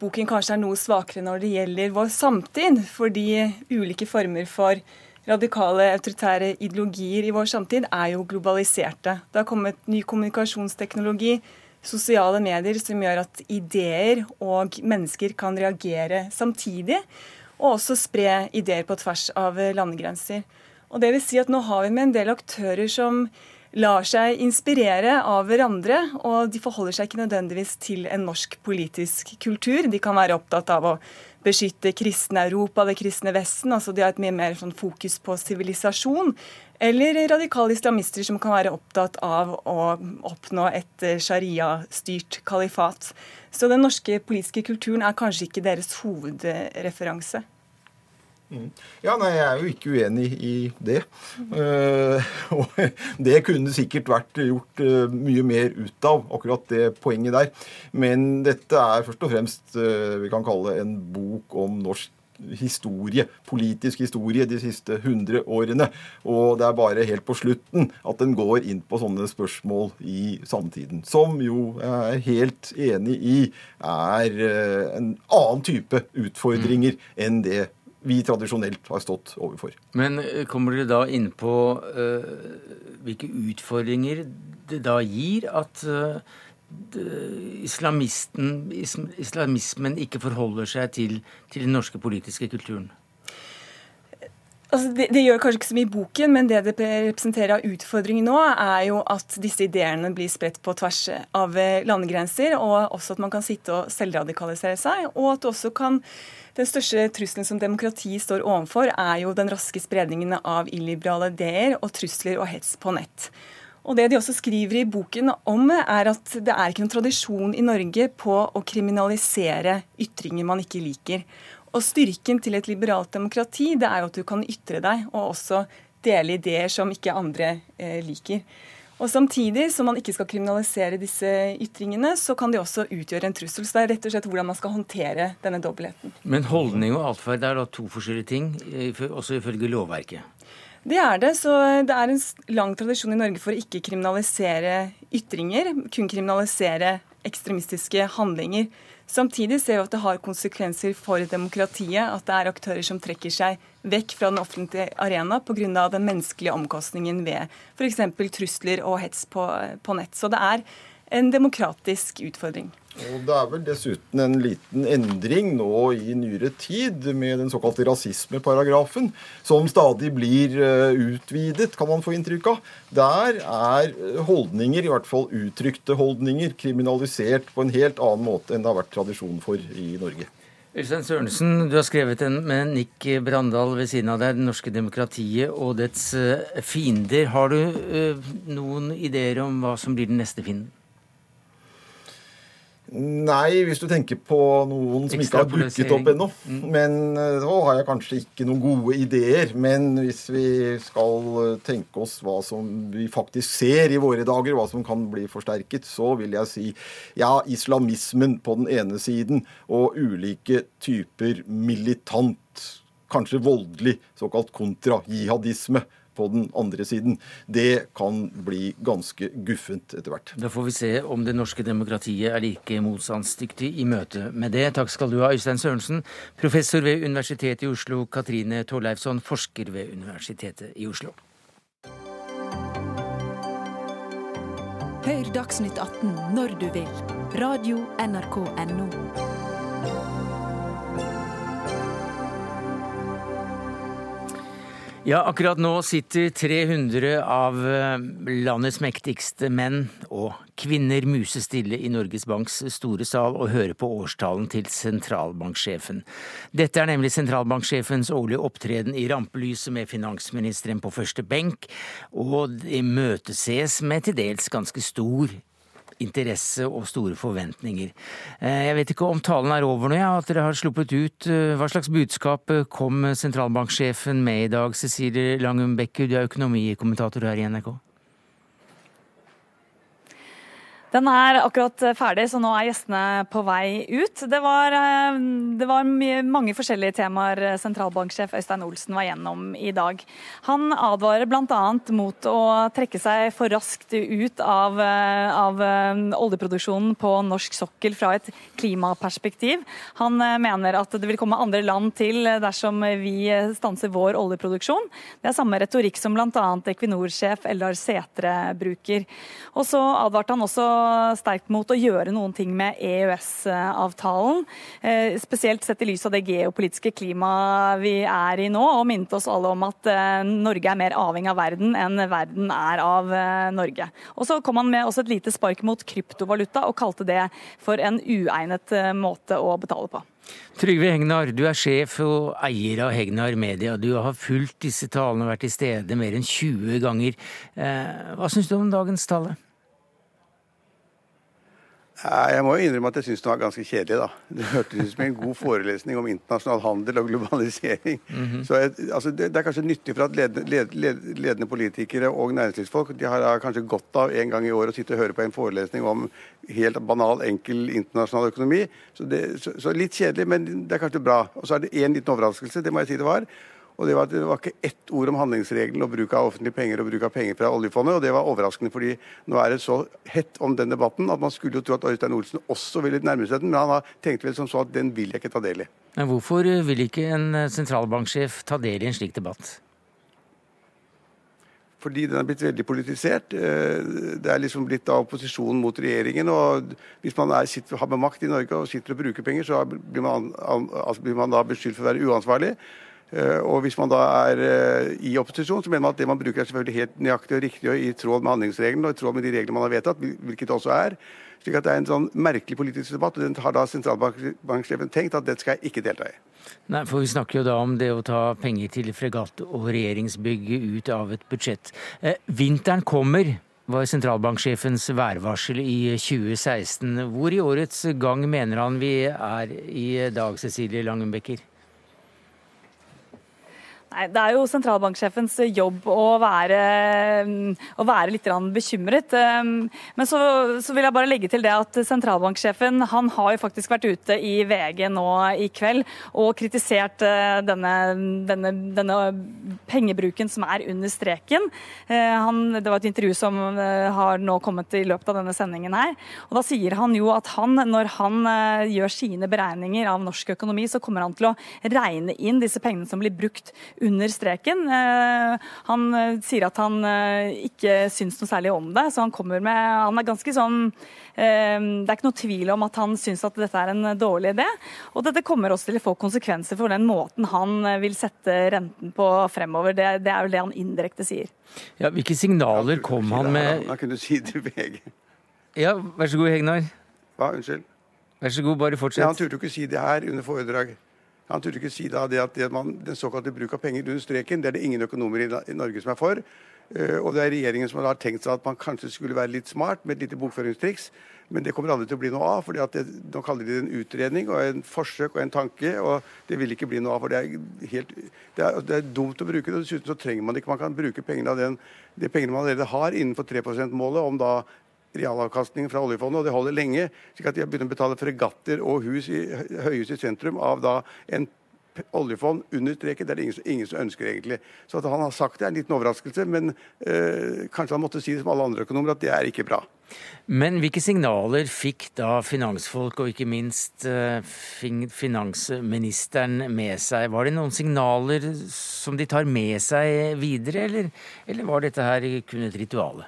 boken kanskje er noe svakere når det gjelder vår samtid. Fordi ulike former for radikale autoritære ideologier i vår samtid er jo globaliserte. Det har kommet ny kommunikasjonsteknologi, sosiale medier, som gjør at ideer og mennesker kan reagere samtidig. Og også spre ideer på tvers av landegrenser. Og det vil si at nå har vi med en del aktører som lar seg inspirere av hverandre, og de forholder seg ikke nødvendigvis til en norsk politisk kultur. De kan være opptatt av å beskytte kristne Europa, det kristne Vesten. altså De har et mye mer sånn fokus på sivilisasjon. Eller radikale islamister som kan være opptatt av å oppnå et sharia-styrt kalifat. Så den norske politiske kulturen er kanskje ikke deres hovedreferanse. Mm. Ja, nei, Jeg er jo ikke uenig i det. Uh, og det kunne sikkert vært gjort uh, mye mer ut av, akkurat det poenget der. Men dette er først og fremst uh, vi kan kalle en bok om norsk historie, politisk historie de siste 100 årene. Og det er bare helt på slutten at den går inn på sånne spørsmål i samtiden. Som jo jeg er helt enig i er en annen type utfordringer mm. enn det vi tradisjonelt har stått overfor. Men eh, kommer dere da inn på uh, hvilke utfordringer det da gir at uh, islamismen ikke forholder seg til, til, den norske politiske kulturen? Altså, det, det, gjør kanskje ikke så mye i boken, men det det representerer av utfordringer nå, er jo at disse ideene blir spredt på tvers av landegrenser, og også at man kan sitte og selvradikalisere seg, og at det også kan den største trusselen som demokrati står overfor, er jo den raske spredningen av illiberale ideer og trusler og hets på nett. Og Det de også skriver i boken om, er at det er ikke noen tradisjon i Norge på å kriminalisere ytringer man ikke liker. Og Styrken til et liberalt demokrati det er jo at du kan ytre deg, og også dele ideer som ikke andre eh, liker. Og Samtidig som man ikke skal kriminalisere disse ytringene, så kan de også utgjøre en trussel. Så det er rett og slett hvordan man skal håndtere denne dobbeltheten. Men holdning og atferd er da to forskjellige ting, også ifølge lovverket? Det er det. så Det er en lang tradisjon i Norge for å ikke kriminalisere ytringer, kun kriminalisere ekstremistiske handlinger. Samtidig ser vi at det har konsekvenser for demokratiet at det er aktører som trekker seg vekk fra den offentlige arena pga. den menneskelige omkostningen ved f.eks. trusler og hets på, på nett. Så det er en demokratisk utfordring. Og Det er vel dessuten en liten endring nå i nyere tid med den såkalte rasismeparagrafen, som stadig blir eh, utvidet, kan man få inntrykk av. Der er holdninger, i hvert fall uttrykte holdninger, kriminalisert på en helt annen måte enn det har vært tradisjon for i Norge. Øystein Sørensen, du har skrevet en med Nick Brandal ved siden av deg, 'Det norske demokratiet og dets eh, fiender'. Har du noen ideer om hva som blir den neste fienden? Nei, hvis du tenker på noen som ikke har dukket opp ennå. Mm. Men eh, da har jeg kanskje ikke noen gode ideer. Men hvis vi skal eh, tenke oss hva som vi faktisk ser i våre dager, hva som kan bli forsterket, så vil jeg si ja, islamismen på den ene siden og ulike typer militant, kanskje voldelig såkalt kontra-jihadisme på den andre siden. Det kan bli ganske guffent etter hvert. Da får vi se om det norske demokratiet er like motstandsdyktig i møte med det. Takk skal du ha, Øystein Sørensen, professor ved Universitetet i Oslo, Katrine Torleifsson, forsker ved Universitetet i Oslo. Hør Dagsnytt 18 når du vil. Radio NRK Radio.nrk.no. Ja, akkurat nå sitter 300 av eh, landets mektigste menn og kvinner musestille i Norges Banks store sal og hører på årstalen til sentralbanksjefen. Dette er nemlig sentralbanksjefens årlige opptreden i rampelyset med finansministeren på første benk, og imøteses møteses med til dels ganske stor interesse og store forventninger. Eh, jeg vet ikke om talen er over nå, ja, at dere har sluppet ut. Eh, hva slags budskap eh, kom sentralbanksjefen med i dag, Cecilie Langum Bekku, du er økonomikommentator her i NRK? Den er akkurat ferdig, så nå er gjestene på vei ut. Det var, eh, det var mange forskjellige temaer sentralbanksjef Øystein Olsen var gjennom i dag. Han advarer bl.a. mot å trekke seg for raskt ut av, eh, av, eh, oljeproduksjonen på norsk sokkel fra et klimaperspektiv. Han mener at det vil komme andre land til dersom vi stanser vår oljeproduksjon. Det er samme retorikk som bl.a. Equinor-sjef Eldar Setre bruker. Og så advarte han også sterkt mot å gjøre noen ting med EØS-avtalen. Eh, spesielt sett i lys av det geopolitiske klimaet vi er i nå, og minnet oss alle om at eh, Norge er mer avhengig av verden enn verden er av eh, Norge. Og Så kom han med også et lite spark mot kryptovaluta, og kalte det for en uegnet måte å betale på. Trygve Hegnar, du er sjef og eier av Hegnar Media. Du har fulgt disse talene og vært til stede mer enn 20 ganger. Hva syns du om dagens tale? Jeg må jo innrømme at jeg syns den var ganske kjedelig. da. Det hørtes ut som en god forelesning om internasjonal handel og globalisering. Mm -hmm. Så jeg, altså, det, det, er kanskje nyttig for at ledende, led, led, ledende, politikere og næringslivsfolk de har kanskje godt av en gang i år å sitte og høre på en forelesning om helt banal, enkel internasjonal økonomi. Så, det, så, så litt kjedelig, men det er kanskje bra. Og så er det én liten overraskelse, det må jeg si det var. Og det var, det var, ikke ett ord om handlingsregelen og bruk av offentlige penger og bruk av penger fra oljefondet. Og det var overraskende, fordi nå er det så hett om den debatten at man skulle jo tro at Øystein Olsen også ville nærme seg den, men han har tenkt vel som så at den vil jeg ikke ta del i. Men hvorfor vil ikke en eh, sentralbanksjef ta del i en slik debatt? Fordi den er blitt veldig politisert. Eh, det er liksom blitt av opposisjonen mot regjeringen. og Hvis man er, sitter, har med makt i Norge og sitter og bruker penger, så blir man, altså blir man da beskyldt for å være uansvarlig. Eh, og Hvis man da er eh, i opposisjon, så mener man at det man bruker er selvfølgelig helt nøyaktig og riktig og i tråd med handlingsreglene og i tråd med de reglene man har vedtatt, hvilket det også er. slik at Det er en sånn merkelig politisk debatt, og den har da sentralbanksjefen tenkt at det skal jeg ikke delta i. Nei, for Vi snakker jo da om det å ta penger til fregatt og regjeringsbygget ut av et budsjett. Eh, vinteren kommer, var sentralbanksjefens værvarsel i 2016. Hvor i årets gang mener han vi er i dag, Cecilie Langenbecker? Nei, Det er jo sentralbanksjefens jobb å være, å være litt bekymret. Um, men så, så, vil jeg bare legge til det at sentralbanksjefen han har jo faktisk vært ute i VG nå i kveld og kritisert uh, denne, denne, denne pengebruken som er under streken. Uh, han, det var et intervju som uh, har nå kommet i løpet av denne sendingen her. Og Da sier han jo at han, når han gjør sine beregninger av norsk økonomi, så kommer han til å regne inn disse pengene som blir brukt under streken. Eh, han eh, sier at han eh, ikke syns noe særlig om det, så han kommer med Han er ganske sånn det er ikke noe tvil om at han syns at dette er en dårlig idé. Og dette kommer også til å få konsekvenser for den måten han vil sette renten på fremover. Det, det er jo det han indirekte sier. Ja, Hvilke signaler kom han med Han kunne si det til VG. Ja, vær så god, Hegnar. Hva, unnskyld? Vær så god, bare fortsett. Ja, han turte jo ikke si det her under foredrag. Han turte ikke si da det at det man, den såkalte bruk av penger under streken, det er det ingen økonomer i, i Norge som er for. Uh, og det er regjeringen som har tenkt seg at man kanskje skulle være litt smart med et lite bokføringstriks. Men det kommer aldri til å bli noe av. for Nå kaller de det en utredning og en forsøk og en tanke. og Det vil ikke bli noe av. for Det er, helt, det er, det er dumt å bruke det. og Dessuten så trenger man ikke Man kan bruke pengene av den, de pengene man allerede har innenfor 3 %-målet, om da realavkastningen fra oljefondet, og det holder lenge. slik at de har begynt å betale fregatter og hus i, høyhus i sentrum av da en oljefond under streken. Det er det ingen, ingen, som ønsker, egentlig. Så at han har sagt det, er en liten overraskelse. Men øh, kanskje han måtte si det som alle andre økonomer, at det er ikke bra. Men hvilke signaler fikk da finansfolk, og ikke minst eh, finansministeren, med seg? Var det noen signaler som de tar med seg videre, eller, eller var dette her kun et rituale?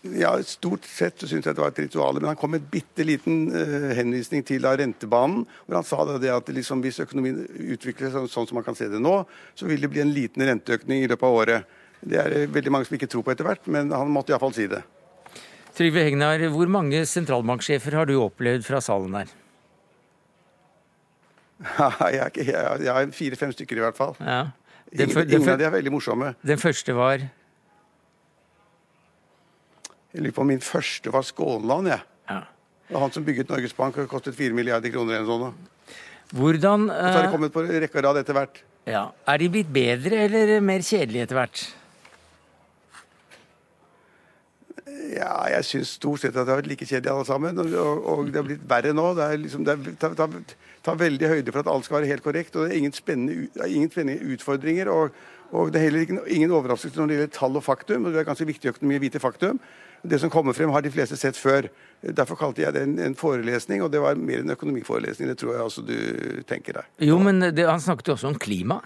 Ja, Stort sett så syns jeg det var et ritual, men han kom med en bitte liten uh, henvisning til da, rentebanen. hvor Han sa det at liksom, hvis økonomien utvikler seg sånn, sånn som man kan se det nå, så vil det bli en liten renteøkning i løpet av året. Det er det veldig mange som ikke tror på etter hvert, men han måtte iallfall si det. Trygve Hegnar, hvor mange sentralbanksjefer har du opplevd fra salen her? jeg, jeg, jeg har fire-fem stykker i hvert fall. Ja. Ingen, ingen av de er veldig morsomme. Den første var? Jeg lurer på min første var Skånland, jeg. Ja. Det var han som bygget Norges Bank og kostet 4 milliarder kroner eller noe sånt. Hvordan uh... Så har det kommet på rekke og rad etter hvert. Ja. Er de blitt bedre eller mer kjedelige etter hvert? Ja, jeg syns stort sett at det har vært like kjedelig alle sammen. Og, og, det har blitt verre nå. Det, liksom, det tar, tar, tar, veldig høyde for at alt skal være helt korrekt. Og det er ingen spennende, ingen spennende utfordringer. Og, og, det er heller ikke, ingen overraskelse når det gjelder tall og faktum. og Det er ganske viktig økonomi å vite faktum. Det som kommer frem, har de fleste sett før. Derfor kalte jeg det en, en forelesning, og det var mer en økonomiforelesning. Det tror jeg også du tenker deg. Jo, men det, han snakket jo også om klima.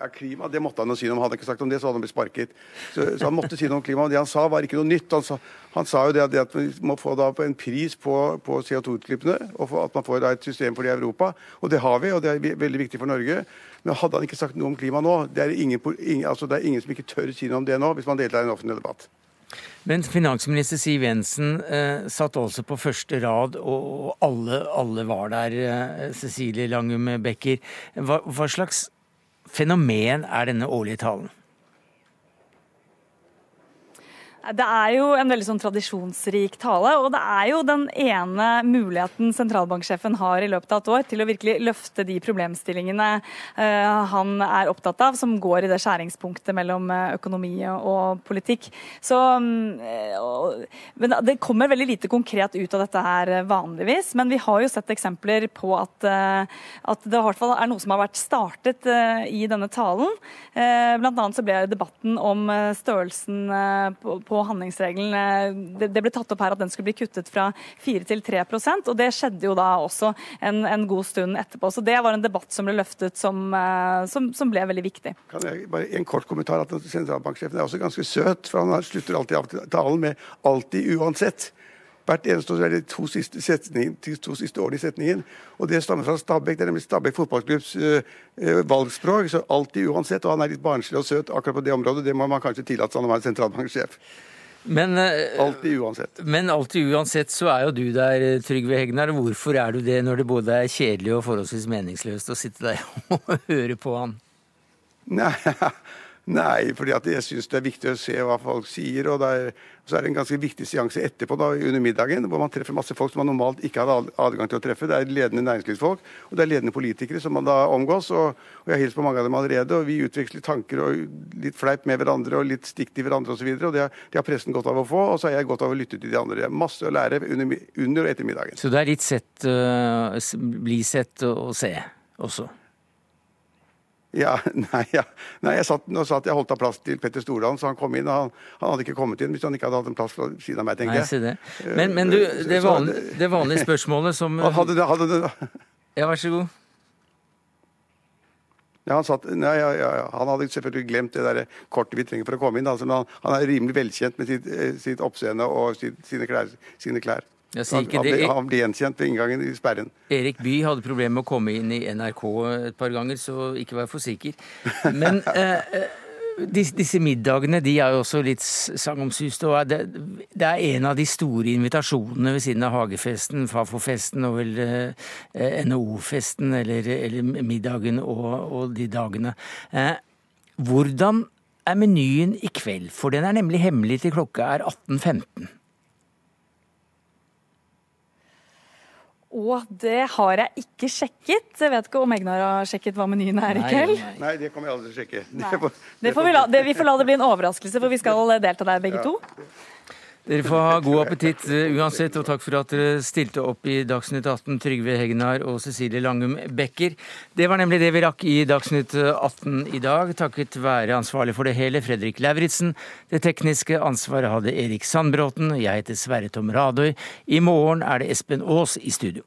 Ja, klima, Det måtte han jo si noe om. Hadde ikke sagt om det, så hadde han blitt sparket. Så, så, han måtte si noe om klima. og Det han sa, var ikke noe nytt. Han sa, han sa jo det at, det at, vi må få en pris på, på CO2-utslippene, og at man får et system for det i Europa. Og det har vi, og det er veldig viktig for Norge. Men hadde han ikke sagt noe om klima nå, det er ingen, ingen, altså det er ingen som ikke tør si noe om det nå, hvis man deltar i en offentlig debatt. Men finansminister Siv Jensen eh, satt altså på første rad, og alle, alle var der. Eh, Cecilie Langum Becker. Hva, hva slags fenomen er denne årlige talen? Det er jo en veldig sånn tradisjonsrik tale, og det er jo den ene muligheten sentralbanksjefen har i løpet av et år til å virkelig løfte de problemstillingene uh, han er opptatt av, som går i det skjæringspunktet mellom eh, økonomi og politikk. Så, uh, men Det kommer veldig lite konkret ut av dette her vanligvis, men vi har jo sett eksempler på at, at det i hvert fall er noe som har vært startet i denne talen. Blant annet så ble debatten om størrelsen på på handlingsregelen. Det, det ble tatt opp her at den skulle bli kuttet fra 4 til 3% og det skjedde jo da også en, en god stund etterpå. Så det var en debatt som ble løftet som, eh, som, som ble veldig viktig. Kan jeg bare En kort kommentar. at Sentralbanksjefen er også ganske søt, for han slutter alltid av talen med 'alltid uansett'. Hvert eneste år er det to siste, setning, to siste årene i setningen. Og det stammer fra Stabæk. Det er nemlig Stabæk fotballklubbs uh, valgspråk. Så alltid uansett. Og han er litt barnslig og søt akkurat på det området. Det må man kanskje tillate seg når man er sentralbanksjef. Men, uh, alltid uansett. Men alltid uansett så er jo du der, Trygve Hegnar. Hvorfor er du det når det både er kjedelig og forholdsvis meningsløst å sitte der og høre på han? Nei, Nei, fordi jeg syns det er viktig å se hva folk sier. og er, Så er det en ganske viktig seanse etterpå da, under middagen, hvor man treffer masse folk som man normalt ikke hadde adgang til å treffe. Det er ledende næringslivsfolk og det er ledende politikere som man da omgås. og, og Jeg har hilst på mange av dem allerede. og Vi utveksler tanker og litt fleip med hverandre og litt stikk til hverandre osv. Det, det har pressen godt av å få, og så har jeg godt av å lytte til de andre. Det er masse å lære under, under og etter middagen. Så det er litt sett, uh, bli sett og se også? Ja, nei, ja. nei jeg satt, satt jeg holdt av plass til Petter Stordalen, så han kom inn. og han, han, hadde ikke kommet inn hvis han ikke hadde hatt en plass ved siden av meg, tenker jeg. Nei, det. Men, men du, eh, det, vanlige, det vanlige spørsmålet som hadde det, hadde det. Ja, vær så god. Ja, han, satt, nei, ja, ja, han, hadde selvfølgelig glemt det der kortet vi trenger for å komme inn. Altså, han, han, er rimelig velkjent med sitt, eh, sitt oppseende og sitt, sine klær. Sine klær. Han, ble, han, ble, gjenkjent ved inngangen i sperren. Erik Bye hadde problemer med å komme inn i NRK et par ganger, så ikke vær for sikker. Men eh, disse, disse middagene de er jo også litt sagnomsuste. og det, det, er en av de store invitasjonene ved siden av hagefesten, Fafo-festen og vel eh, NHO-festen eller, eller, middagen og, og de dagene. Eh, hvordan er menyen i kveld? For den er nemlig hemmelig til klokka er 18.15. Og det har jeg ikke sjekket. Jeg vet ikke om Egnar har sjekket hva menyen er i kveld? Nei, det kommer jeg aldri til å sjekke. Det får, det får vi, la, det, vi, får la, det bli en overraskelse, for vi skal delta der begge ja. to. Dere får ha god appetitt eh, uansett, og takk for at dere stilte opp i Dagsnytt 18, Trygve Hegnar og Cecilie Langum Becker. Det var nemlig det vi rakk i Dagsnytt 18 i dag, takket være ansvarlig for det hele, Fredrik Lauritzen. Det tekniske ansvaret hadde Erik Sandbråten. Jeg heter Sverre Tom Radøy. I morgen er det Espen Aas i studio.